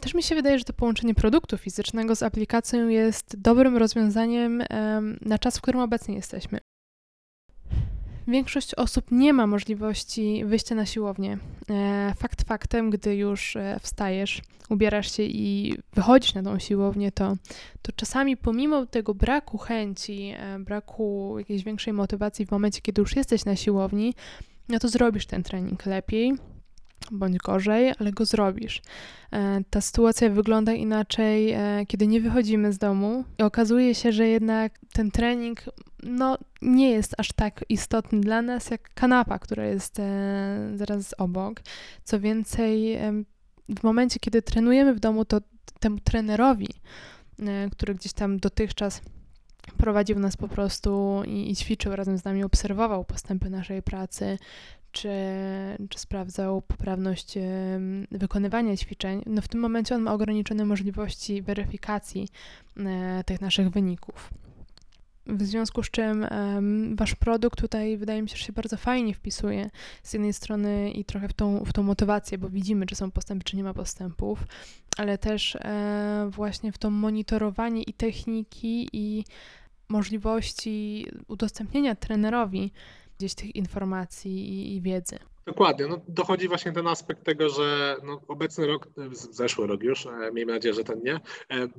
A: Też mi się wydaje, że to połączenie produktu fizycznego z aplikacją jest dobrym rozwiązaniem na czas, w którym obecnie jesteśmy. Większość osób nie ma możliwości wyjścia na siłownię. E, fakt faktem, gdy już e, wstajesz, ubierasz się i wychodzisz na tą siłownię, to, to czasami pomimo tego braku chęci, e, braku jakiejś większej motywacji w momencie, kiedy już jesteś na siłowni, no to zrobisz ten trening lepiej, bądź gorzej, ale go zrobisz. E, ta sytuacja wygląda inaczej, e, kiedy nie wychodzimy z domu i okazuje się, że jednak ten trening no, nie jest aż tak istotny dla nas jak kanapa, która jest e, zaraz obok. Co więcej, w momencie, kiedy trenujemy w domu, to temu trenerowi, który gdzieś tam dotychczas prowadził nas po prostu i, i ćwiczył razem z nami, obserwował postępy naszej pracy, czy, czy sprawdzał poprawność wykonywania ćwiczeń, no w tym momencie on ma ograniczone możliwości weryfikacji e, tych naszych wyników. W związku z czym wasz produkt tutaj wydaje mi się, że się bardzo fajnie wpisuje z jednej strony i trochę w tą, w tą motywację, bo widzimy, czy są postępy, czy nie ma postępów, ale też e, właśnie w to monitorowanie i techniki i możliwości udostępnienia trenerowi gdzieś tych informacji i, i wiedzy.
B: Dokładnie. No, dochodzi właśnie ten aspekt tego, że no, obecny rok, zeszły rok już, e, miejmy nadzieję, że ten nie, e,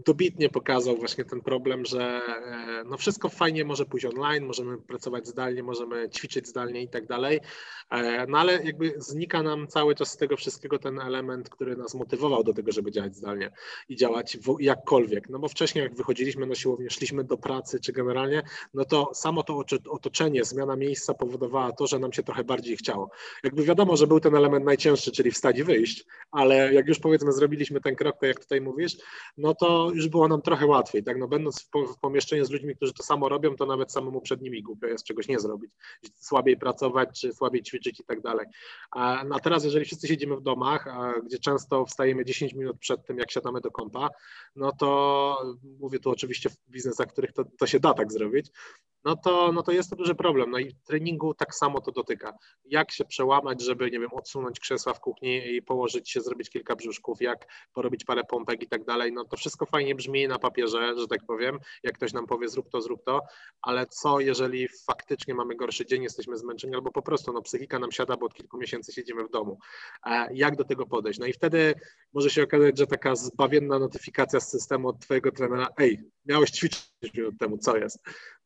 B: dobitnie pokazał właśnie ten problem, że e, no, wszystko fajnie może pójść online, możemy pracować zdalnie, możemy ćwiczyć zdalnie i tak dalej, no ale jakby znika nam cały czas z tego wszystkiego ten element, który nas motywował do tego, żeby działać zdalnie i działać jakkolwiek. No bo wcześniej jak wychodziliśmy na siłownię, szliśmy do pracy czy generalnie, no to samo to otoczenie, zmiana miejsca powodowała to, że nam się trochę bardziej chciało. Jakby wiadomo, że był ten element najcięższy, czyli wstać i wyjść, ale jak już powiedzmy zrobiliśmy ten krok, to jak tutaj mówisz, no to już było nam trochę łatwiej, tak, no będąc w, w pomieszczeniu z ludźmi, którzy to samo robią, to nawet samemu przed nimi głupio jest czegoś nie zrobić, słabiej pracować, czy słabiej ćwiczyć i tak dalej. A, no a teraz, jeżeli wszyscy siedzimy w domach, a, gdzie często wstajemy 10 minut przed tym, jak siadamy do kompa, no to mówię tu oczywiście w biznesach, w których to, to się da tak zrobić, no to, no to jest to duży problem. No i treningu tak samo to dotyka. Jak się przełamać, żeby, nie wiem, odsunąć krzesła w kuchni i położyć się, zrobić kilka brzuszków, jak porobić parę pompek i tak dalej. No to wszystko fajnie brzmi na papierze, że tak powiem. Jak ktoś nam powie, zrób to, zrób to, ale co, jeżeli faktycznie mamy gorszy dzień, jesteśmy zmęczeni, albo po prostu no, psychika nam siada, bo od kilku miesięcy siedzimy w domu. E, jak do tego podejść? No i wtedy może się okazać, że taka zbawienna notyfikacja z systemu od twojego trenera, ej, miałeś ćwiczyć minut temu, co jest,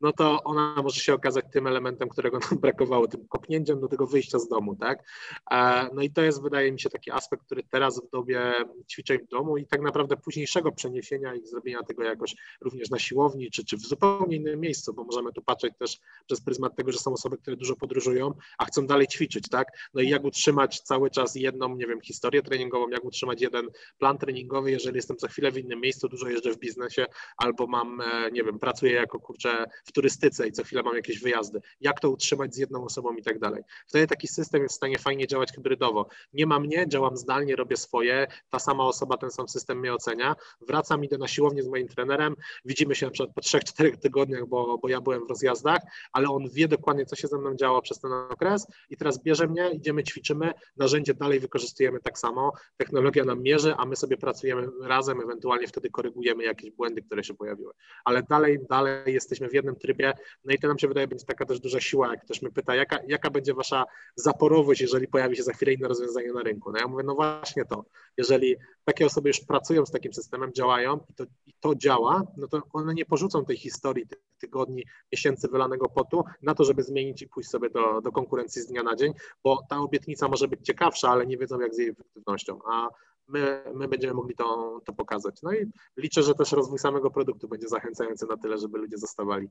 B: no to ona może się okazać tym elementem, którego nam brakowało, tym kopnięciem do tego wyjścia z domu, tak? E, no i to jest, wydaje mi się, taki aspekt, który teraz w dobie ćwiczeń w domu i tak naprawdę późniejszego przeniesienia i zrobienia tego jakoś również na siłowni, czy, czy w zupełnie innym miejscu, bo możemy tu patrzeć też przez pryzmat tego, że są osoby, które dużo podróżują, a chcą dalej ćwiczyć, tak? No i jak utrzymać cały czas jedną, nie wiem, historię treningową, jak utrzymać jeden plan treningowy, jeżeli jestem za chwilę w innym miejscu, dużo jeżdżę w biznesie, albo mam, e, nie wiem, pracuję jako kurczę w turystyce i co chwilę mam jakieś wyjazdy. Jak to utrzymać z jedną osobą i tak dalej. Wtedy taki system jest w stanie fajnie działać hybrydowo. Nie ma mnie, działam zdalnie, robię swoje, ta sama osoba, ten sam system mnie ocenia. Wracam, idę na siłownię z moim trenerem, widzimy się na przykład po 3-4 tygodniach, bo, bo ja byłem w rozjazdach, ale on wie dokładnie, co się ze mną działo przez ten okres i teraz bierze mnie, idziemy, ćwiczymy, narzędzie dalej wykorzystujemy tak samo, technologia nam mierzy, a my sobie pracujemy razem, ewentualnie wtedy korygujemy jakieś błędy, które się pojawiły. Ale dalej, dalej jesteśmy w jednym trybie, no i to nam się wydaje będzie taka też duża siła, jak ktoś mnie pyta, jaka, jaka będzie wasza zaporowość, jeżeli pojawi się za chwilę inne rozwiązanie na rynku. No ja mówię, no właśnie to, jeżeli takie osoby już pracują z takim systemem, działają i to, i to działa, no to one nie porzucą tej historii, tych tygodni, miesięcy wylanego potu na to, żeby zmienić i pójść sobie do, do konkurencji z dnia na dzień, bo ta obietnica może być ciekawsza, ale nie wiedzą jak z jej efektywnością, a my, my będziemy mogli to, to pokazać. No i liczę, że też rozwój samego produktu będzie zachęcający na tyle, żeby ludzie zostawali.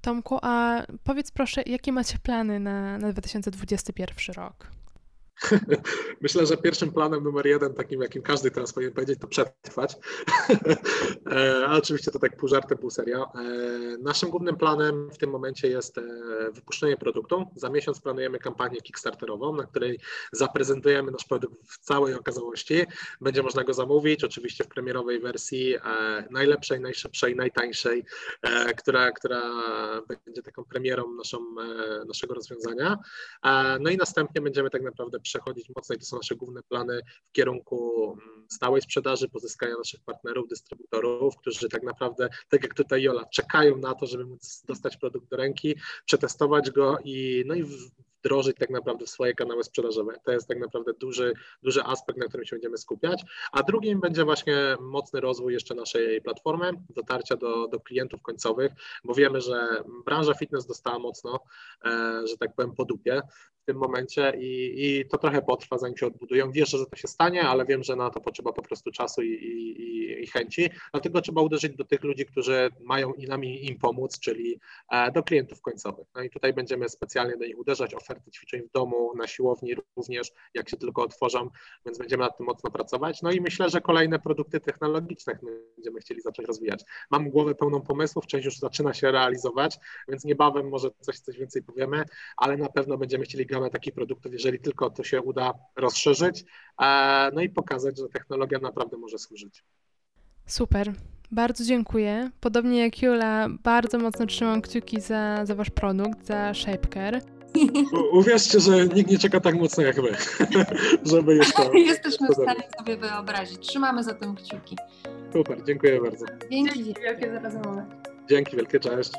A: Tomku, a powiedz proszę, jakie macie plany na, na 2021 rok?
B: Myślę, że pierwszym planem numer jeden, takim jakim każdy teraz powinien powiedzieć, to przetrwać. E, a oczywiście to tak pół żartem, pół serio. E, naszym głównym planem w tym momencie jest e, wypuszczenie produktu. Za miesiąc planujemy kampanię Kickstarterową, na której zaprezentujemy nasz produkt w całej okazałości. Będzie można go zamówić, oczywiście w premierowej wersji, najlepszej, najszybszej, najtańszej, która, która będzie taką premierą naszą, naszego rozwiązania. No i następnie będziemy tak naprawdę przechodzić mocno i to są nasze główne plany w kierunku mm, stałej sprzedaży, pozyskania naszych partnerów, dystrybutorów, którzy tak naprawdę, tak jak tutaj Jola, czekają na to, żeby móc dostać produkt do ręki, przetestować go i, no i wdrożyć tak naprawdę w swoje kanały sprzedażowe. To jest tak naprawdę duży, duży aspekt, na którym się będziemy skupiać. A drugim będzie właśnie mocny rozwój jeszcze naszej platformy, dotarcia do, do klientów końcowych, bo wiemy, że branża fitness dostała mocno, e, że tak powiem, po dupie tym momencie i, i to trochę potrwa, zanim się odbudują. Wierzę, że to się stanie, ale wiem, że na to potrzeba po prostu czasu i, i, i chęci. Dlatego trzeba uderzyć do tych ludzi, którzy mają i nami im pomóc, czyli e, do klientów końcowych. No i tutaj będziemy specjalnie do nich uderzać, oferty ćwiczeń w domu, na siłowni również, jak się tylko otworzą, więc będziemy nad tym mocno pracować. No i myślę, że kolejne produkty technologiczne będziemy chcieli zacząć rozwijać. Mam głowę pełną pomysłów, część już zaczyna się realizować, więc niebawem może coś, coś więcej powiemy, ale na pewno będziemy chcieli gamę takich produktów, jeżeli tylko to się uda rozszerzyć, e, no i pokazać, że technologia naprawdę może służyć.
A: Super. Bardzo dziękuję. Podobnie jak Jula, bardzo mocno trzymam kciuki za, za wasz produkt, za ShapeCare.
B: U, uwierzcie, że nikt nie czeka tak mocno jak my, żeby już to...
C: Jesteśmy w stanie sobie wyobrazić. Trzymamy za tym kciuki.
B: Super, dziękuję bardzo.
C: Dzięki wielkie za rozmowę.
B: Dzięki wielkie, cześć.